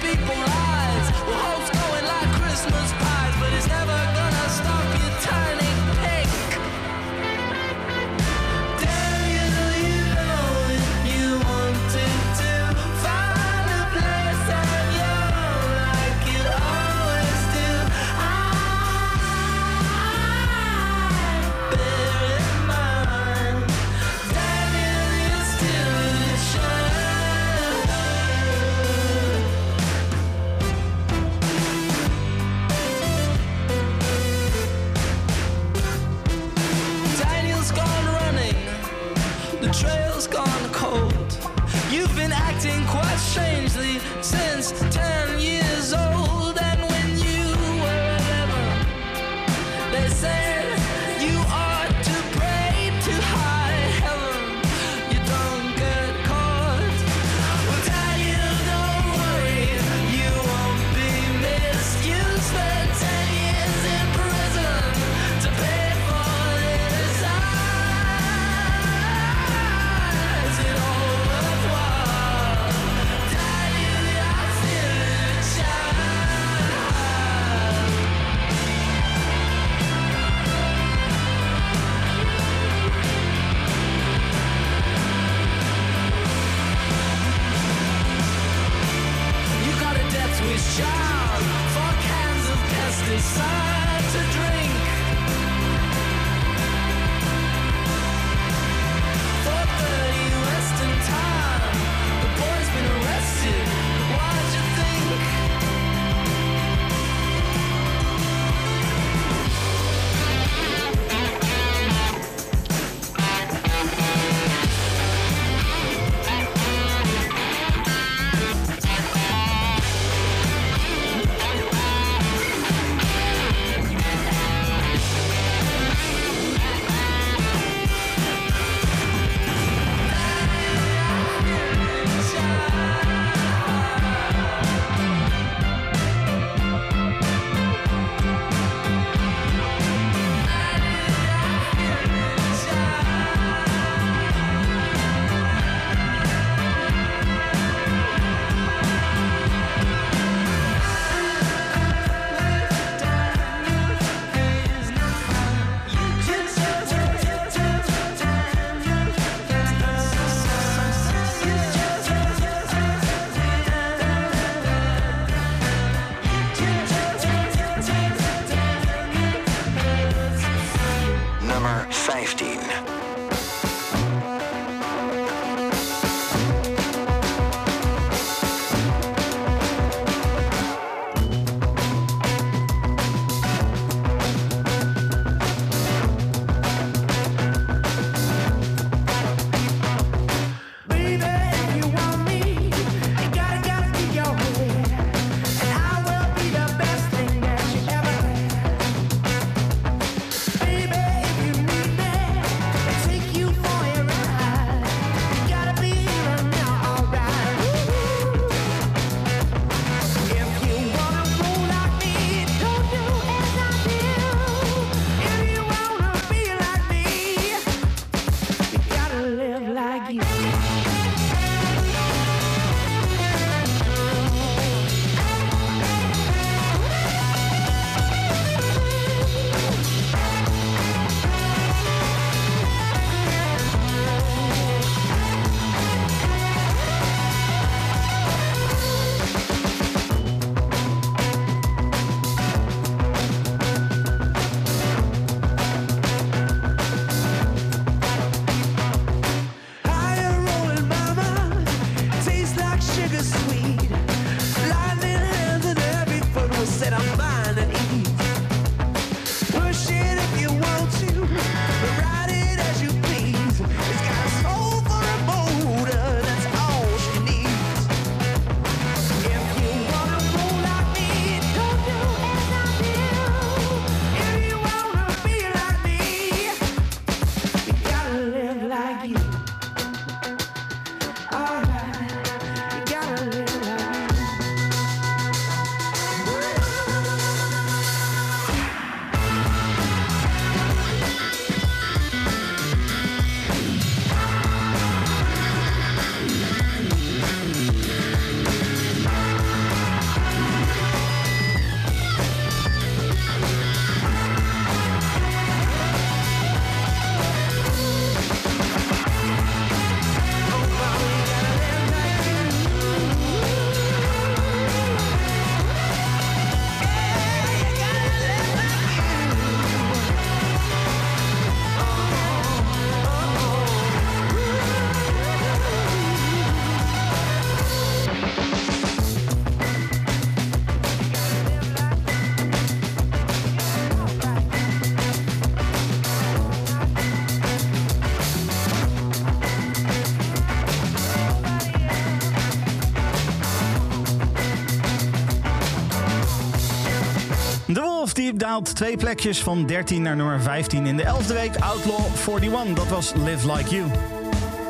daalt twee plekjes van 13 naar nummer 15 in de 11e week. Outlaw 41, dat was Live Like You.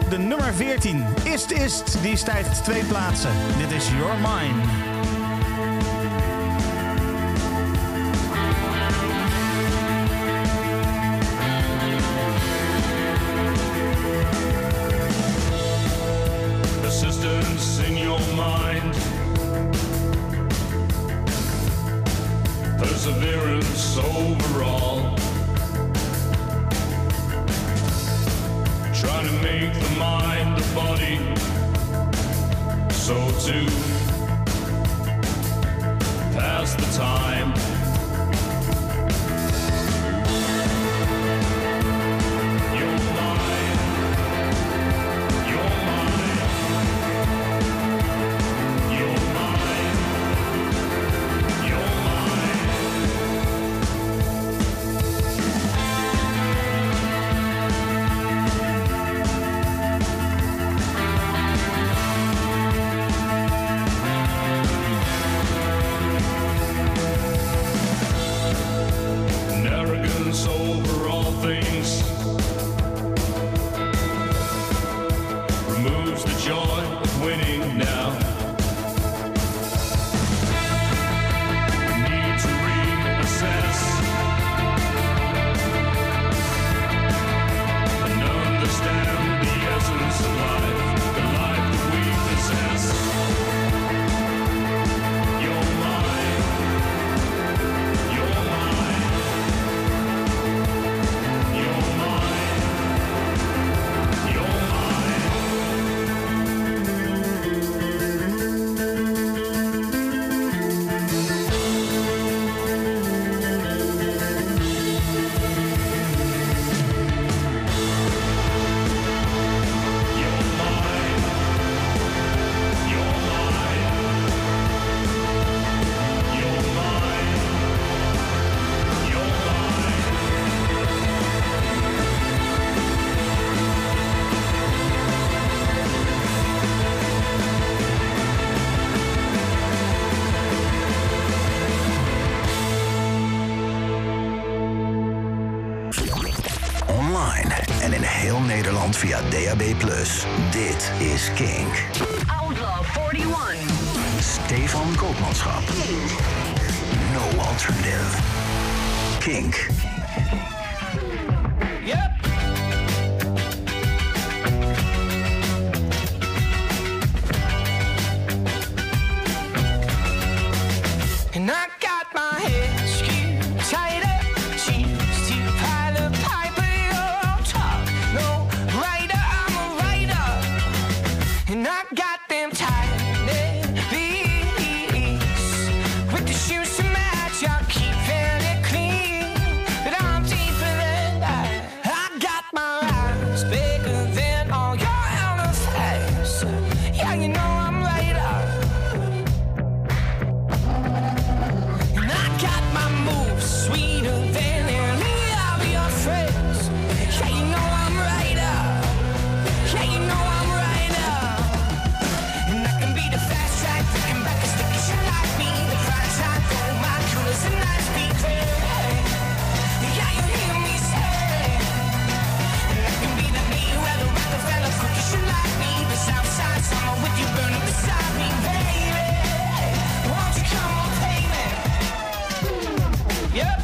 De nummer 14, Ist Ist, die stijgt twee plaatsen. Dit is Your Mine. es que Yep.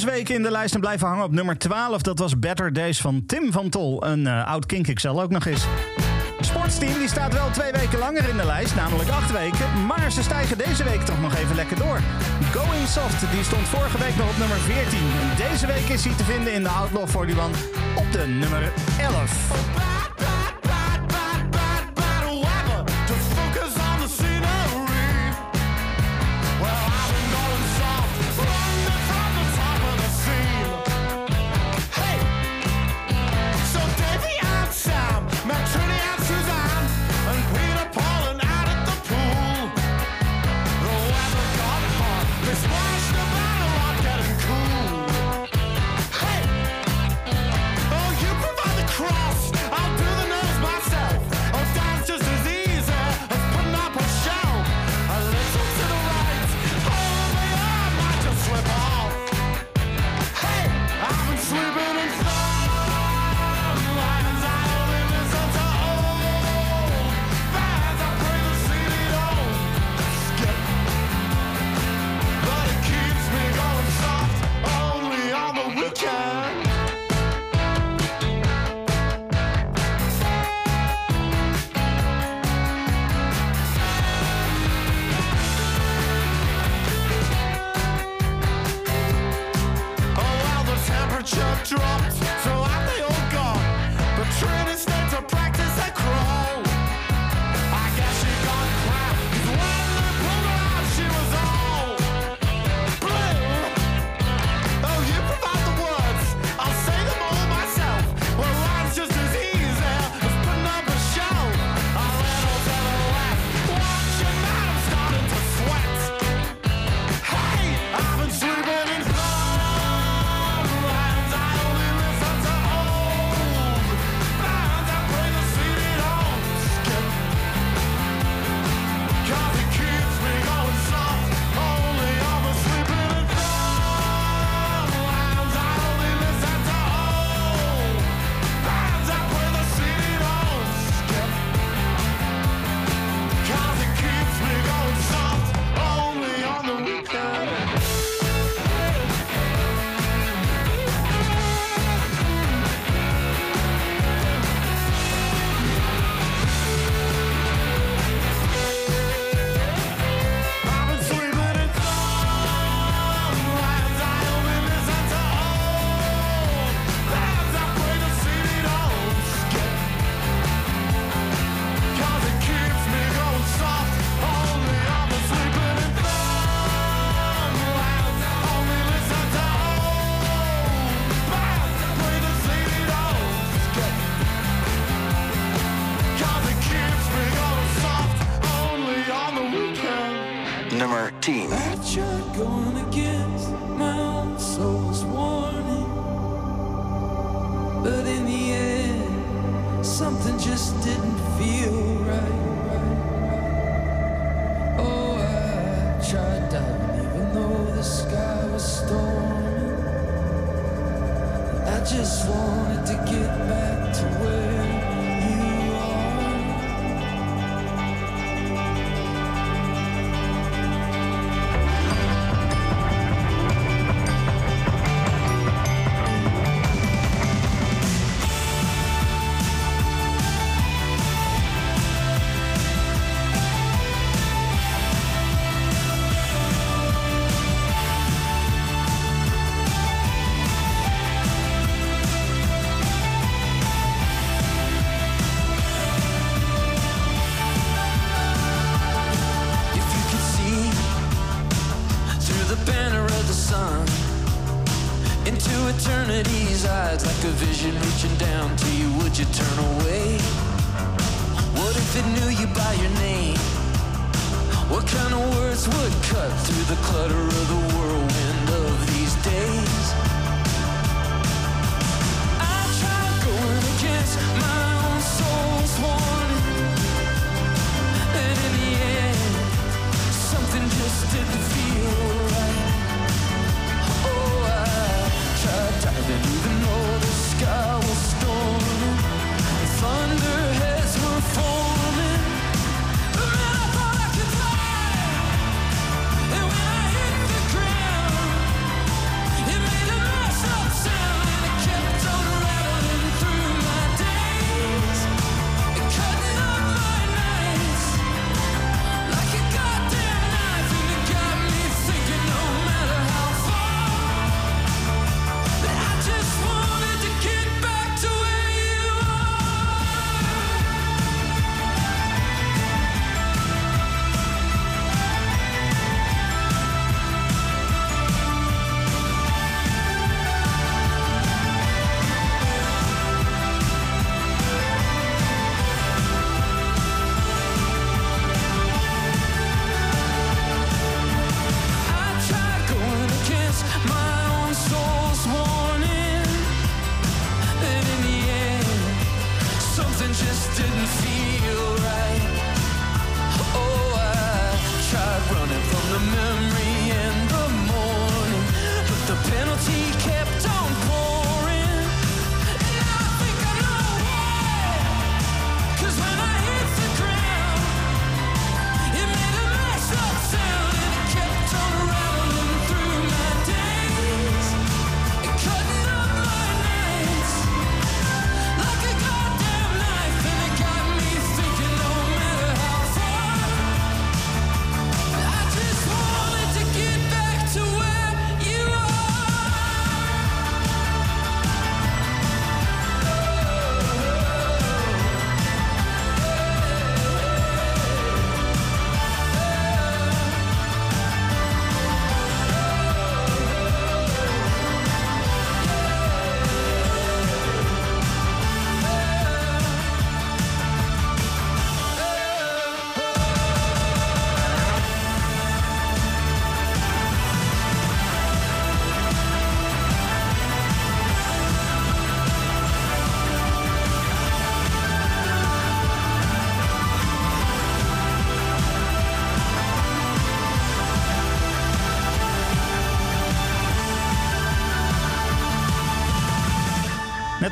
zes weken in de lijst en blijven hangen op nummer 12. Dat was Better Days van Tim van Tol. Een eh, oud Kink ook nog eens. Sportsteam die staat wel twee weken langer in de lijst, namelijk acht weken. Maar ze stijgen deze week toch nog even lekker door. Going Soft die stond vorige week nog op nummer 14. En deze week is hij te vinden in de Outlaw 41 op de nummer 11.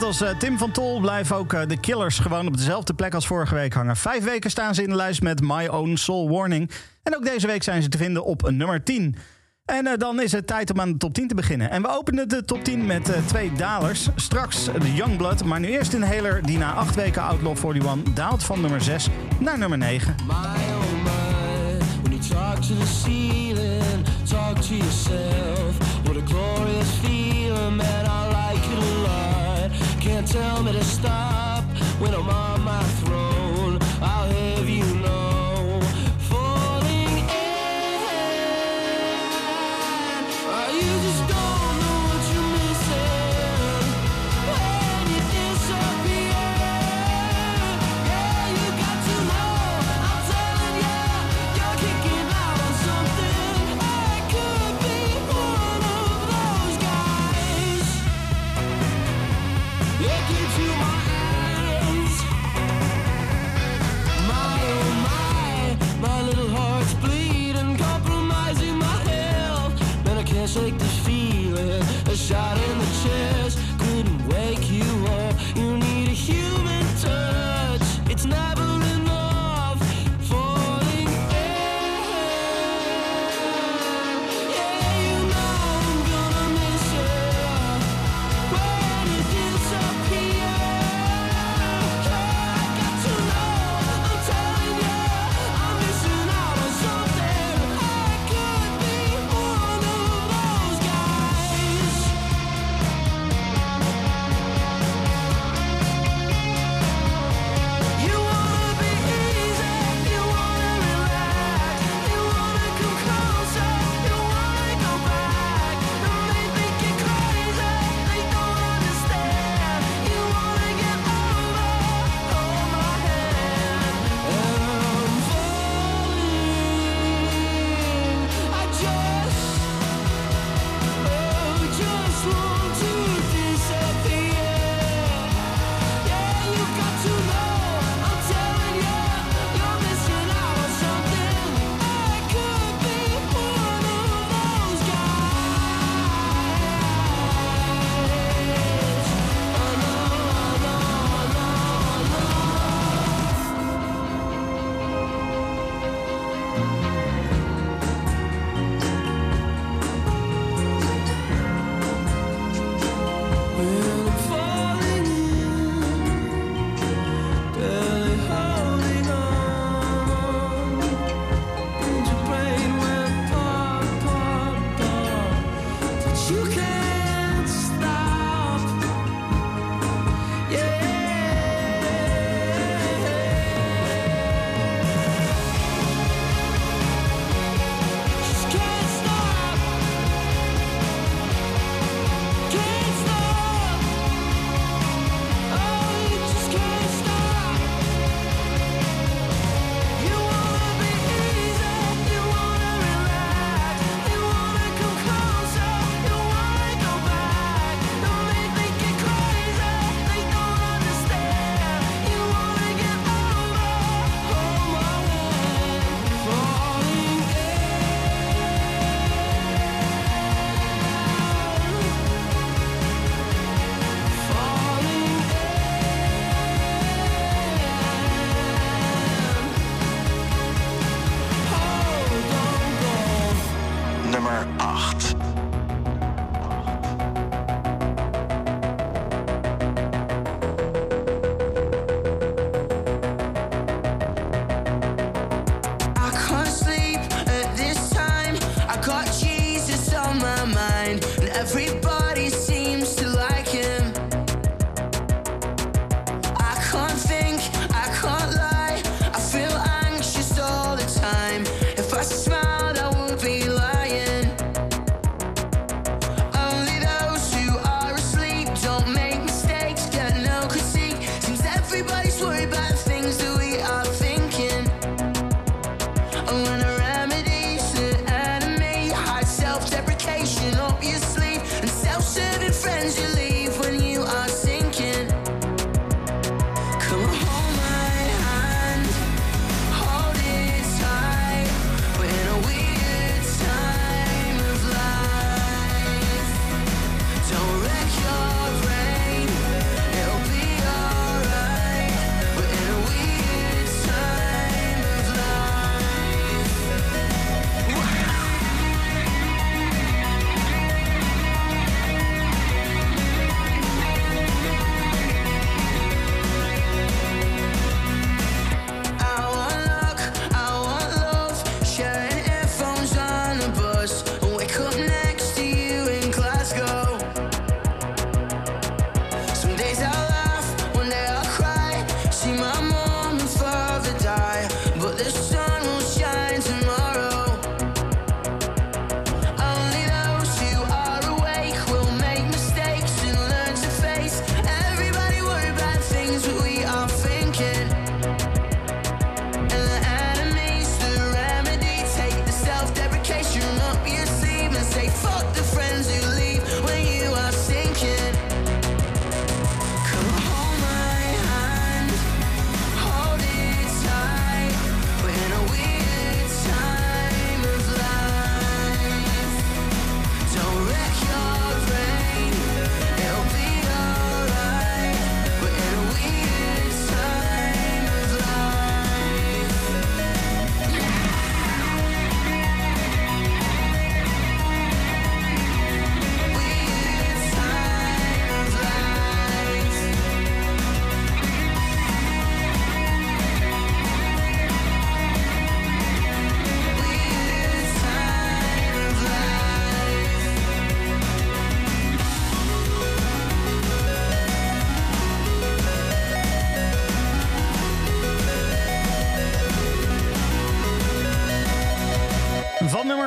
als uh, eh, Tim van Tol blijven ook eh, de Killers gewoon op dezelfde plek als vorige week hangen. Vijf weken staan ze in de lijst met My Own Soul Warning. En ook deze week zijn ze te vinden op nummer 10. En uh, dan is het tijd om aan de top 10 te beginnen. En we openen de top 10 met twee dalers. Straks de Youngblood, maar nu eerst een heler die na acht weken Outlaw 41 daalt van nummer 6 naar nummer 9. My own when you talk the ceiling, talk to yourself, what a glorious. tell me to stop. When I'm on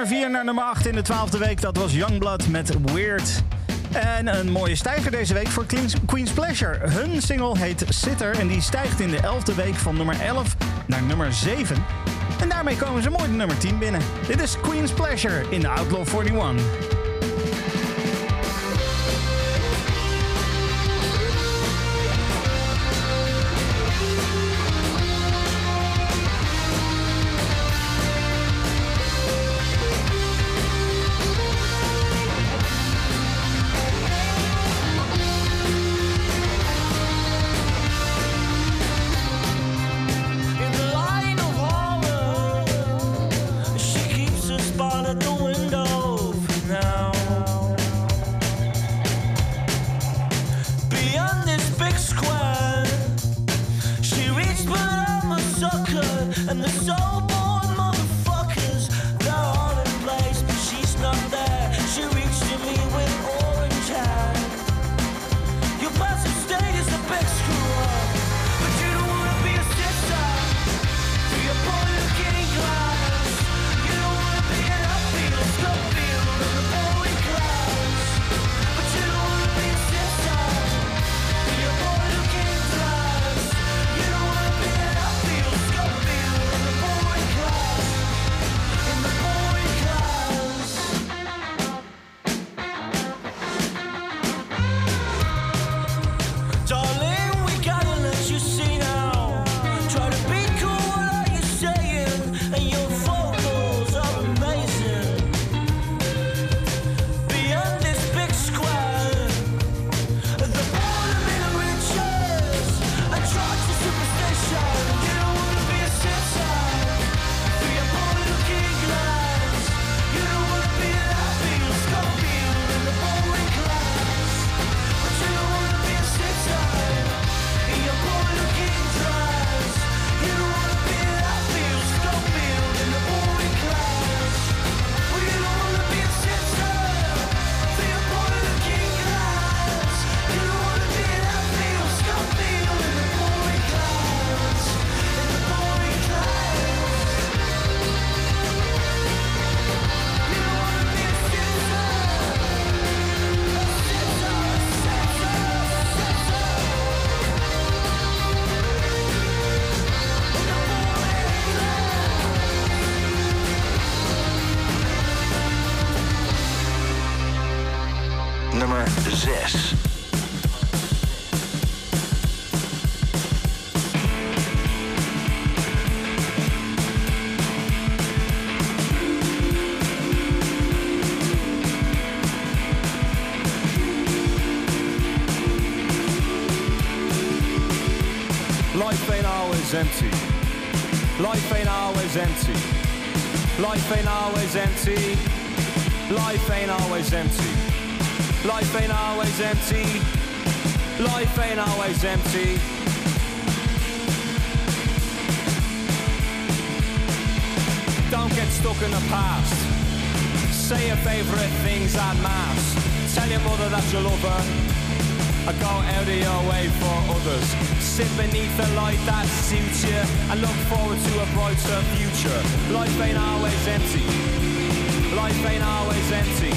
nummer 4 naar nummer 8 in de 12e week. Dat was Youngblood met Weird. En een mooie stijger deze week voor Queen's Pleasure. Hun single heet Sitter en die stijgt in de 11e week van nummer 11 naar nummer 7. En daarmee komen ze mooi de nummer 10 binnen. Dit is Queen's Pleasure in de Outlaw 41. Ain't always empty. Life ain't always empty. Life ain't always empty. Life ain't always empty. Don't get stuck in the past. Say your favourite things en masse. Tell your mother that you love her. I go out of your way for others. Sit beneath the light that suits you and look forward to a brighter future. Life ain't always empty. Life ain't always empty.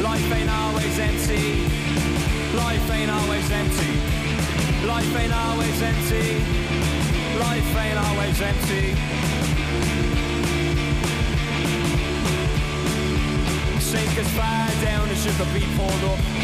Life ain't always empty. Life ain't always empty. Life ain't always empty. Life ain't always empty. Sink as far down as you could be pulled up.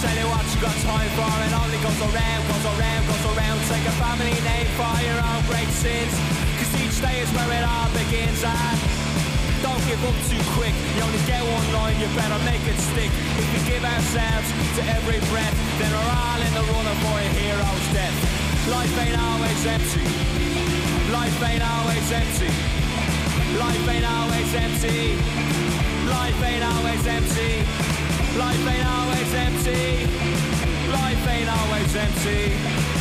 Tell you what you got time for. It only goes around, goes around, goes around. Take a family name for your own great sins. Cause each day is where it all begins. And don't give up too quick. You only get one line, you better make it stick. If we give ourselves to every breath, then we're all in the running for a hero's death. Life ain't always empty. Life ain't always empty. Life ain't always empty. Life ain't always empty. Life ain't always empty. Life ain't always empty.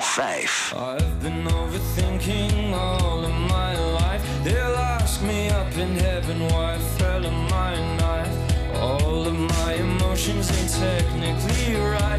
5. I've been overthinking all of my life. They'll ask me up in heaven why I fell in my knife. All of my emotions ain't technically right,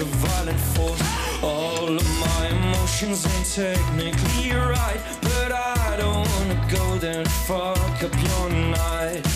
a violent force. All of my emotions ain't technically right, but I don't wanna go there and fuck up your night.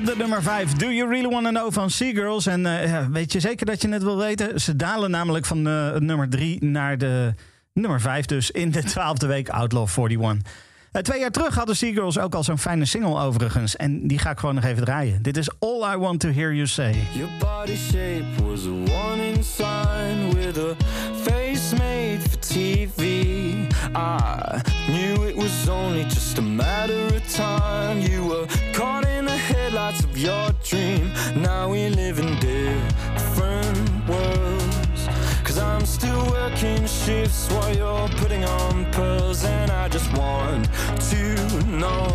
Op de nummer 5, Do You Really Wanna Know van Seagirls. En ja, weet je zeker dat je het wil weten? Ze dalen namelijk van eh, nummer 3 naar de nummer 5, dus in de twaalfde week Outlaw 41. Eh, twee jaar terug hadden Seagirls ook al zo'n fijne single overigens. En die ga ik gewoon nog even draaien. Dit is All I Want To Hear You Say. Your body shape was a warning sign with a face made TV. I knew it was only just a matter of time. You were caught in the headlights of your dream. Now we live in different worlds. Cause I'm still working shifts while you're putting on pearls. And I just want to know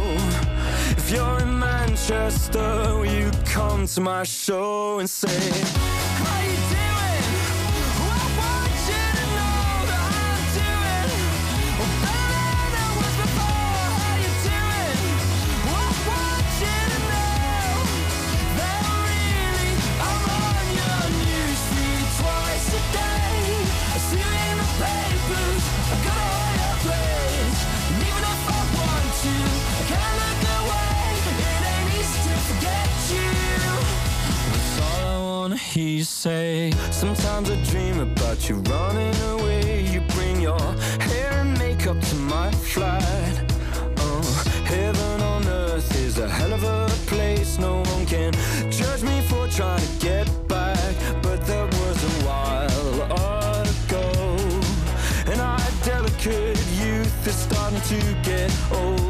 if you're in Manchester, will you come to my show and say, How you? You say. Sometimes I dream about you running away. You bring your hair and makeup to my flight. Oh, heaven on earth is a hell of a place. No one can judge me for trying to get back. But that was a while ago. And our delicate youth is starting to get old.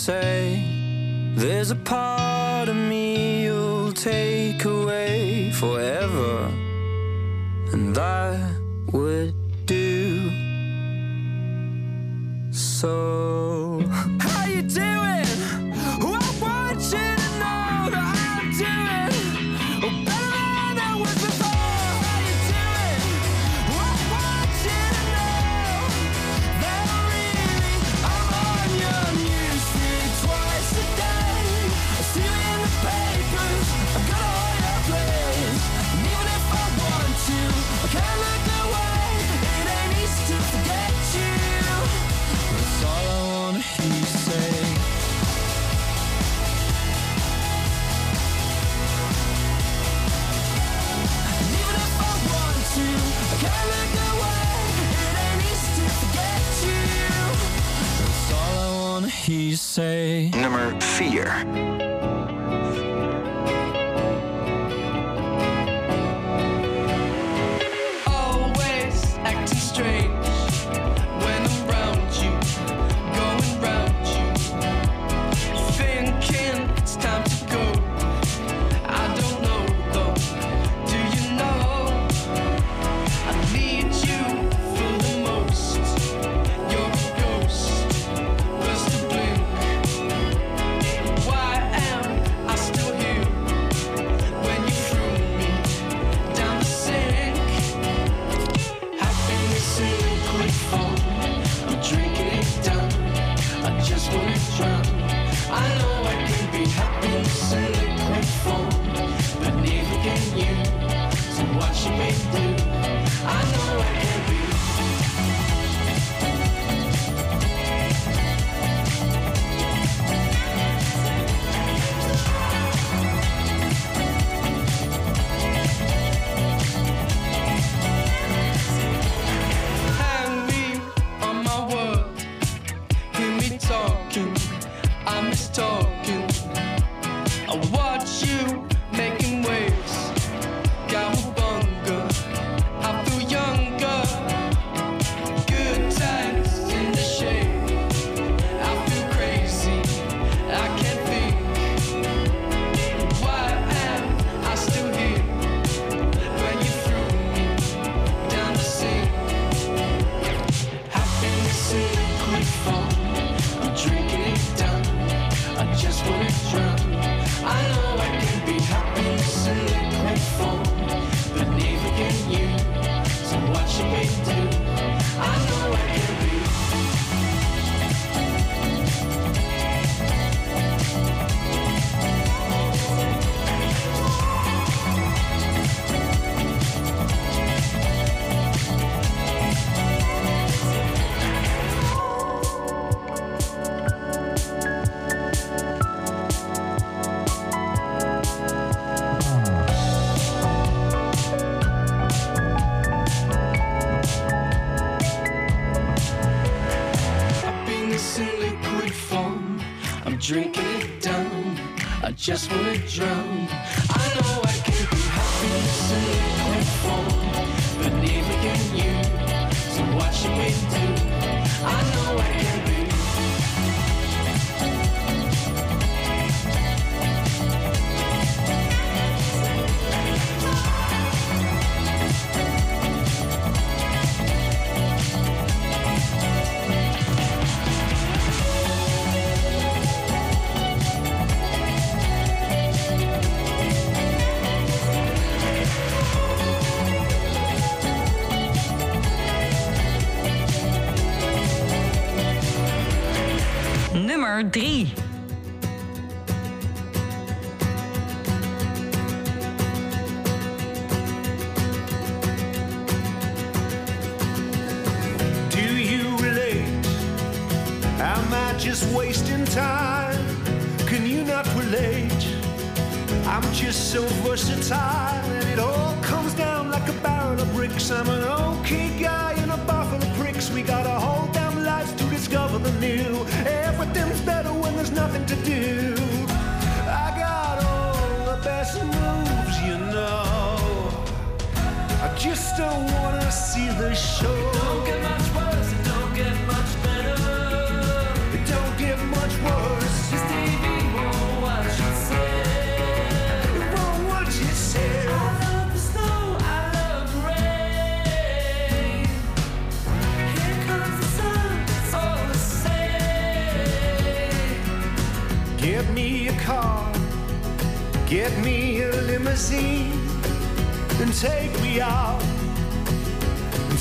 Say. There's a part just wanna drown. Versatile, and it all comes down like a barrel of bricks. I'm an okay guy in a buffalo pricks. We got a whole damn life to discover the new. Everything's better when there's nothing to do. I got all the best moves, you know. I just don't wanna see the show. Car, get me a limousine and take me out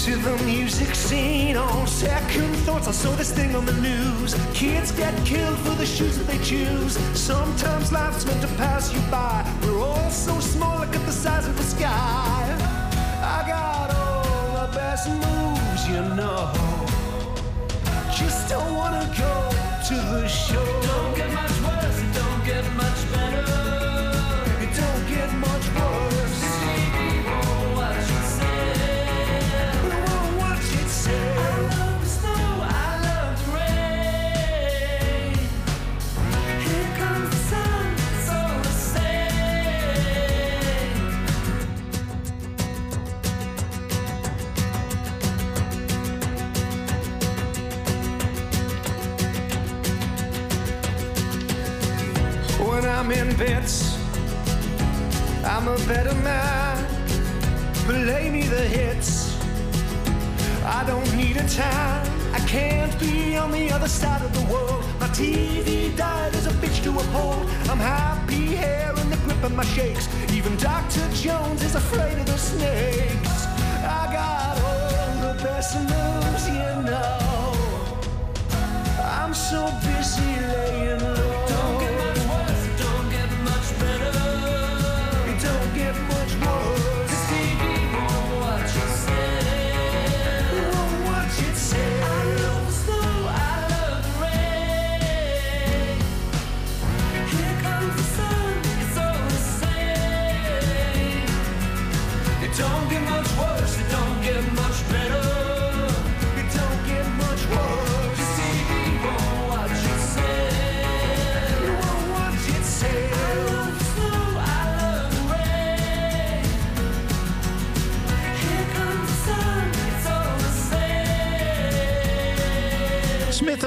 to the music scene. On second thoughts, I saw this thing on the news. Kids get killed for the shoes that they choose. Sometimes life's meant to pass you by. We're all so small, look at the size of the sky. I got all the best moves, you know. Just don't wanna go to the show. A better man. Play me the hits. I don't need a time. I can't be on the other side of the world. My TV died as a bitch to uphold. I'm happy here in the grip of my shakes. Even Dr. Jones is afraid of the snakes. I got all the best moves, you know. I'm so busy laying low.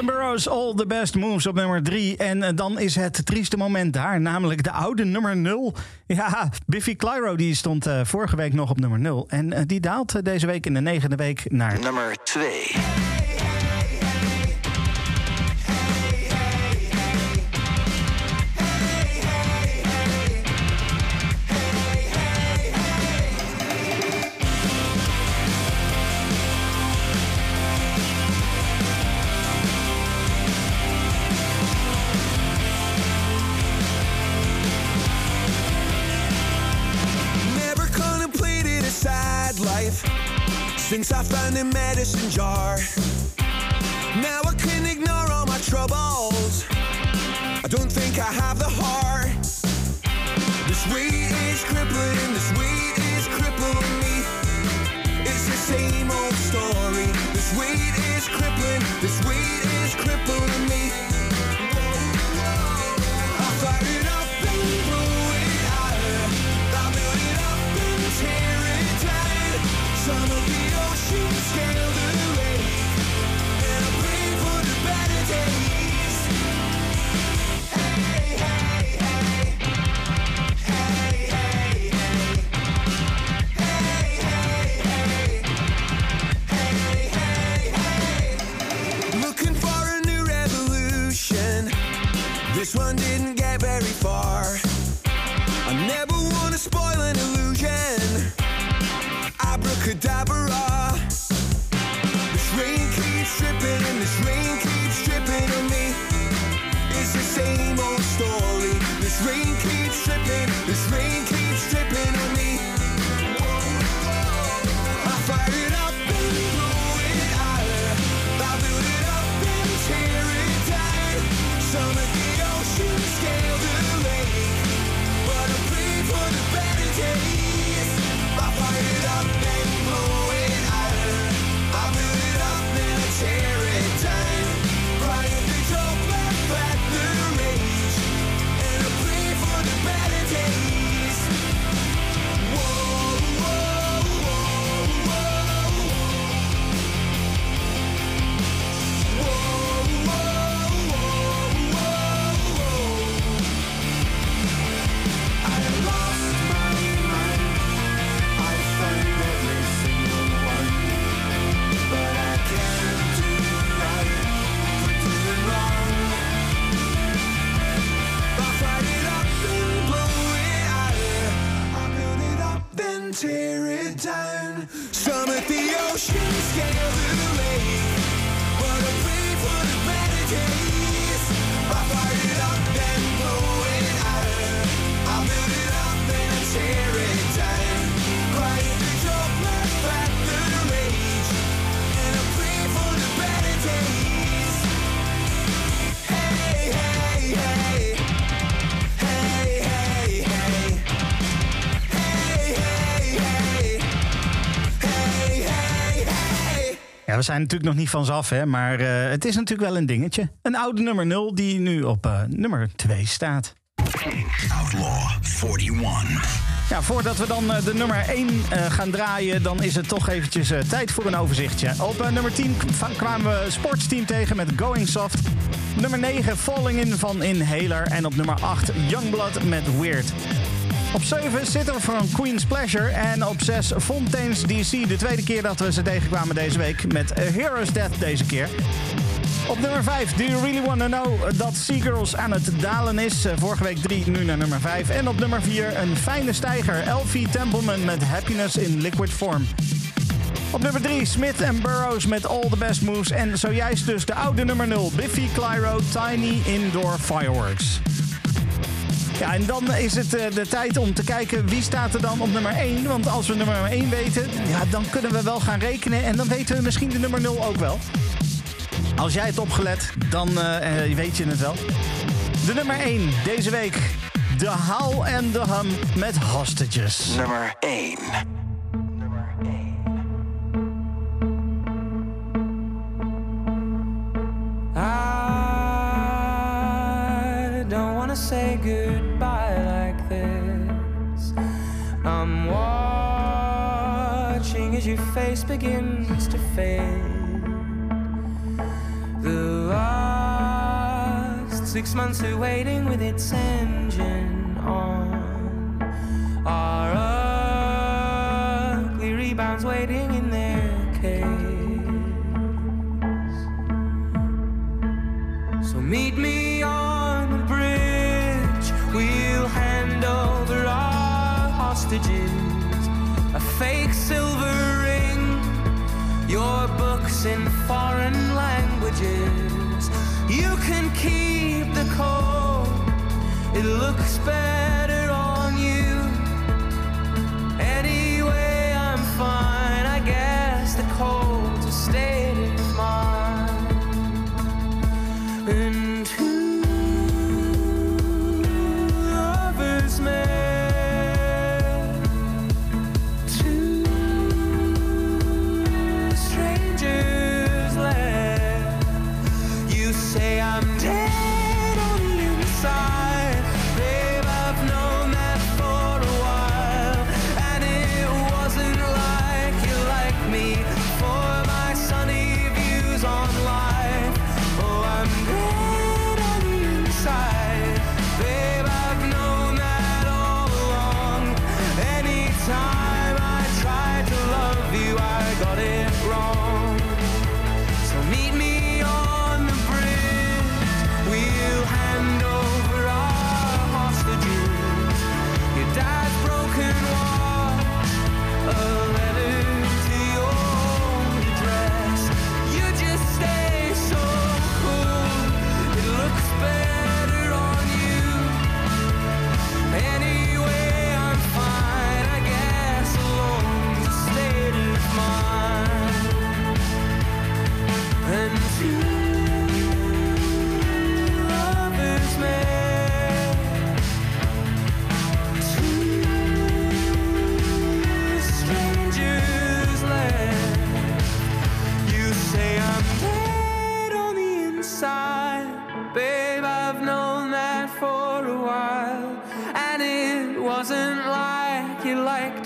Smith Burroughs, All the Best Moves op nummer 3. En eh, dan is het trieste moment daar, namelijk de oude nummer 0. Ja, Biffy Clyro die stond eh, vorige week nog op nummer 0. En eh, die daalt deze week in de negende week naar Nummer 2. a medicine jar. Very far. I never want to spoil an illusion. Abracadabra. We zijn natuurlijk nog niet vanzelf, hè, maar eh, het is natuurlijk wel een dingetje. Een oude nummer 0 die nu op eh, nummer 2 staat. Outlaw 41. Ja, voordat we dan eh, de nummer 1 eh, gaan draaien, dan is het toch eventjes tijd voor een overzichtje. Op nummer 10 k- kwamen we Sportsteam tegen met Going Soft. Nummer 9 Falling In van Inhaler. En op nummer 8 Youngblood met Weird. Op 7 zitten we van Queen's Pleasure. En op 6 Fontaine's DC. De tweede keer dat we ze tegenkwamen deze week. Met A Hero's Death deze keer. Op nummer 5, Do You Really Wanna Know dat Seagirls aan het dalen is? Vorige week 3, nu naar nummer 5. En op nummer 4, een fijne stijger. Elfie Templeman met Happiness in Liquid Form. Op nummer 3, Smith and Burroughs met All the Best Moves. En zojuist dus de oude nummer 0, Biffy Clyro, Tiny Indoor Fireworks. Ja, en dan is het eh, de tijd om te kijken wie staat er dan op nummer 1. Want als we nummer 1 weten, ja, dan kunnen we wel gaan rekenen. En dan weten we misschien de nummer 0 ook wel. Als jij het opgelet, dan eh, eh, weet je het wel. De nummer 1 deze week. De Howl and the Hum met Hostages. Nummer 1. I don't wanna say goodbye your face begins to fade. The last six months of waiting with its engine on are ugly rebounds waiting in their cage. So meet me on the bridge. We'll hand over our hostages. A fake silver. Your books in foreign languages. You can keep the code. It looks better on you. Anyway, I'm fine.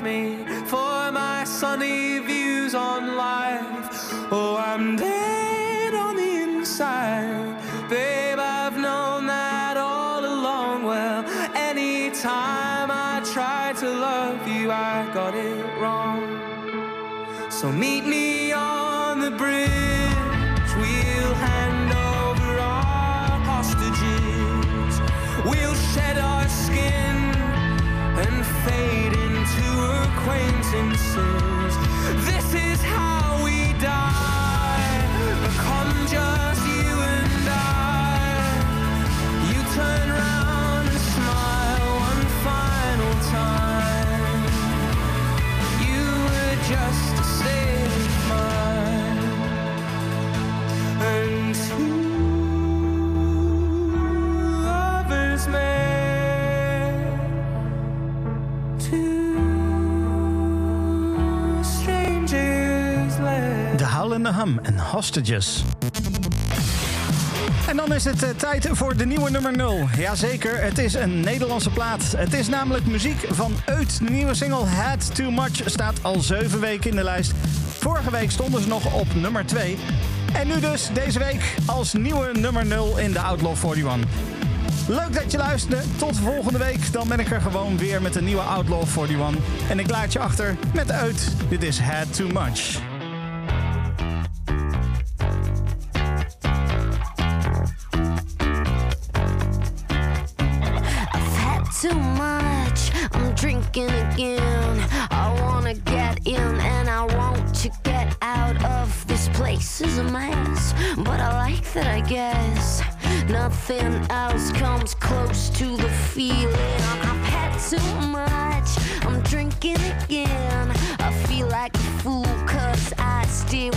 Me for my sunny views on life. Oh, I'm dead on the inside. Babe, I've known that all along. Well, anytime I tried to love you, I got it wrong. So meet me playing en Hostages. En dan is het eh, tijd voor de nieuwe nummer 0. Jazeker, het is een Nederlandse plaat. Het is namelijk muziek van Uit. De nieuwe single Had Too Much staat al 7 weken in de lijst. Vorige week stonden ze nog op nummer 2. En nu dus deze week als nieuwe nummer 0 in de Outlaw 41. Leuk dat je luisterde. Tot volgende week. Dan ben ik er gewoon weer met een nieuwe Outlaw 41. En ik laat je achter met Uit. Dit is Had Too Much. Of place is a mess. But I like that, I guess. Nothing else comes close to the feeling. I've had too much. I'm drinking again. I feel like a fool cause I still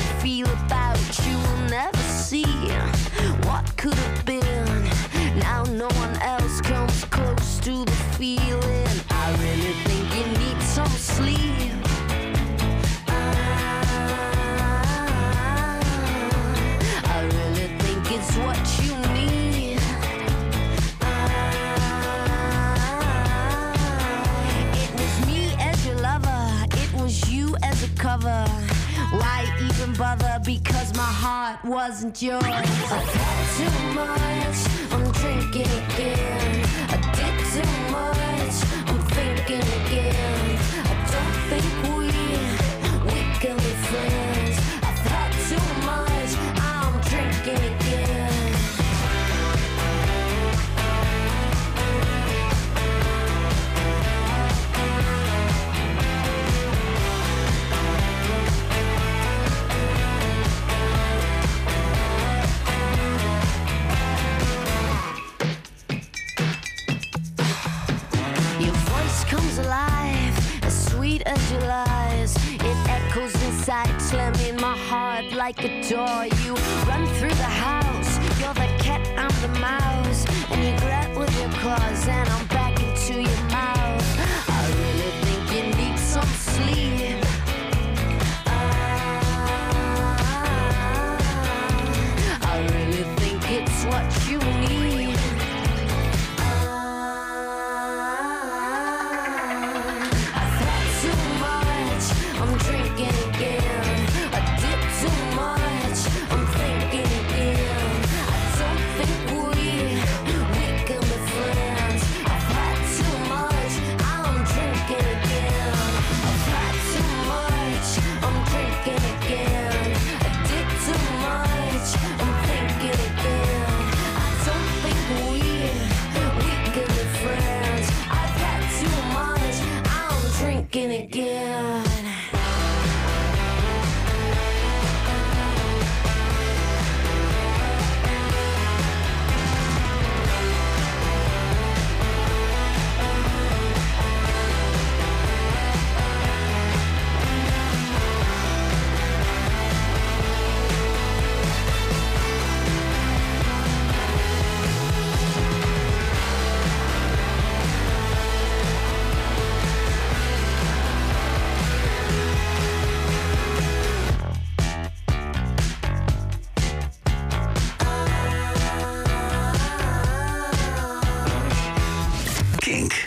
Because my heart wasn't yours. I've had too much, I'm drinking again. I did too much, I'm thinking again. I don't think we, we can be friends. It echoes inside, slamming my heart like a door. You run through the house, you're the cat, I'm the mouse. And you grab with your claws, and I'm back into your mouth.